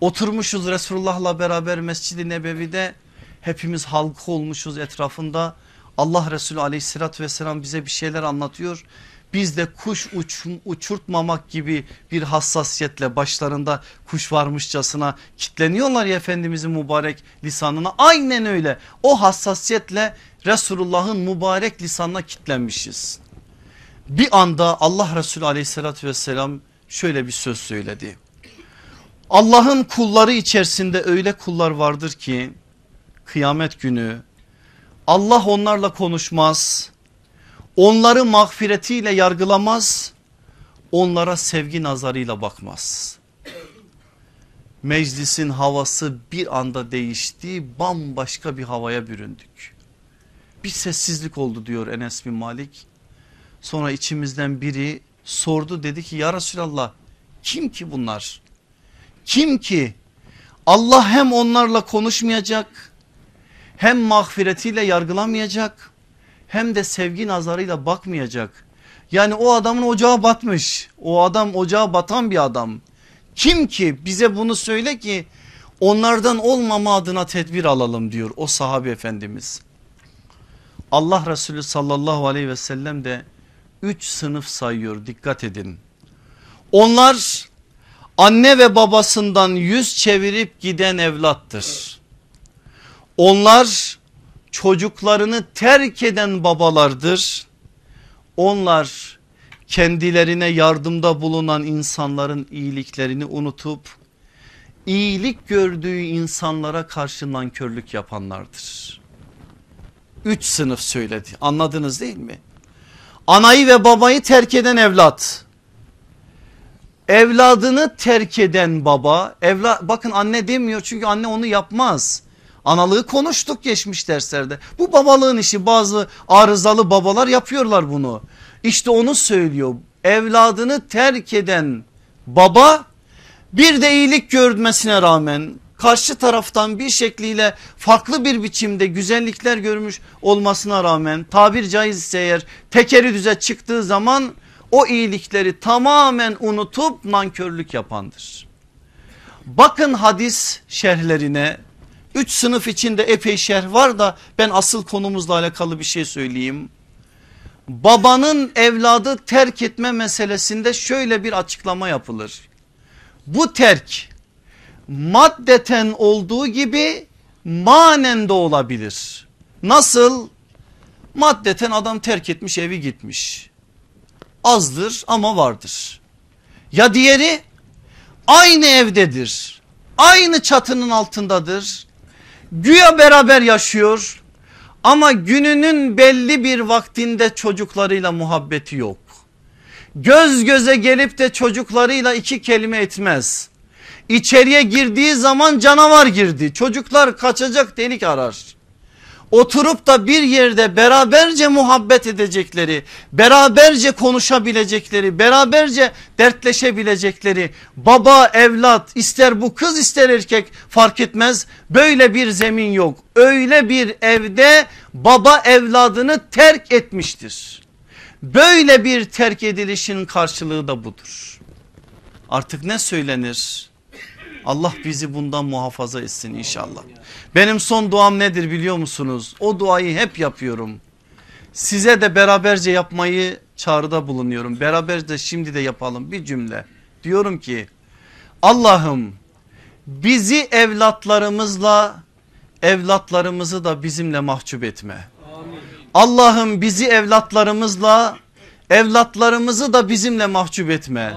oturmuşuz Resulullah'la beraber Mescid-i Nebevi'de hepimiz halkı olmuşuz etrafında Allah Resulü aleyhissalatü vesselam bize bir şeyler anlatıyor biz de kuş uç, uçurtmamak gibi bir hassasiyetle başlarında kuş varmışçasına kitleniyorlar ya Efendimizin mübarek lisanına. Aynen öyle o hassasiyetle Resulullah'ın mübarek lisanına kitlenmişiz. Bir anda Allah Resulü aleyhissalatü vesselam şöyle bir söz söyledi. Allah'ın kulları içerisinde öyle kullar vardır ki kıyamet günü Allah onlarla konuşmaz Onları mağfiretiyle yargılamaz. Onlara sevgi nazarıyla bakmaz. Meclisin havası bir anda değişti. Bambaşka bir havaya büründük. Bir sessizlik oldu diyor Enes bin Malik. Sonra içimizden biri sordu dedi ki ya Resulallah kim ki bunlar? Kim ki? Allah hem onlarla konuşmayacak hem mağfiretiyle yargılamayacak hem de sevgi nazarıyla bakmayacak. Yani o adamın ocağı batmış. O adam ocağı batan bir adam. Kim ki bize bunu söyle ki onlardan olmama adına tedbir alalım diyor o sahabe efendimiz. Allah Resulü sallallahu aleyhi ve sellem de üç sınıf sayıyor dikkat edin. Onlar anne ve babasından yüz çevirip giden evlattır. Onlar çocuklarını terk eden babalardır. Onlar kendilerine yardımda bulunan insanların iyiliklerini unutup iyilik gördüğü insanlara karşı nankörlük yapanlardır. Üç sınıf söyledi anladınız değil mi? Anayı ve babayı terk eden evlat. Evladını terk eden baba. Evla, bakın anne demiyor çünkü anne onu yapmaz. Analığı konuştuk geçmiş derslerde. Bu babalığın işi bazı arızalı babalar yapıyorlar bunu. İşte onu söylüyor. Evladını terk eden baba bir de iyilik görmesine rağmen karşı taraftan bir şekliyle farklı bir biçimde güzellikler görmüş olmasına rağmen tabir caizse eğer tekeri düze çıktığı zaman o iyilikleri tamamen unutup nankörlük yapandır. Bakın hadis şerhlerine Üç sınıf içinde epey şerh var da ben asıl konumuzla alakalı bir şey söyleyeyim. Babanın evladı terk etme meselesinde şöyle bir açıklama yapılır. Bu terk maddeten olduğu gibi manen de olabilir. Nasıl? Maddeten adam terk etmiş evi gitmiş. Azdır ama vardır. Ya diğeri aynı evdedir. Aynı çatının altındadır Güya beraber yaşıyor ama gününün belli bir vaktinde çocuklarıyla muhabbeti yok. Göz göze gelip de çocuklarıyla iki kelime etmez. İçeriye girdiği zaman canavar girdi. Çocuklar kaçacak delik arar oturup da bir yerde beraberce muhabbet edecekleri, beraberce konuşabilecekleri, beraberce dertleşebilecekleri baba evlat ister bu kız ister erkek fark etmez böyle bir zemin yok. Öyle bir evde baba evladını terk etmiştir. Böyle bir terk edilişin karşılığı da budur. Artık ne söylenir? Allah bizi bundan muhafaza etsin inşallah. Benim son duam nedir biliyor musunuz? O duayı hep yapıyorum. Size de beraberce yapmayı çağrıda bulunuyorum. Beraberce şimdi de yapalım bir cümle. Diyorum ki Allah'ım bizi evlatlarımızla evlatlarımızı da bizimle mahcup etme. Allah'ım bizi evlatlarımızla evlatlarımızı da bizimle mahcup etme.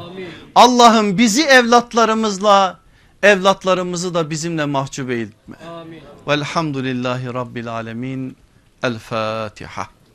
Allah'ım bizi evlatlarımızla evlatlarımızı da bizimle mahcup etme. Velhamdülillahi Rabbil Alemin. El Fatiha.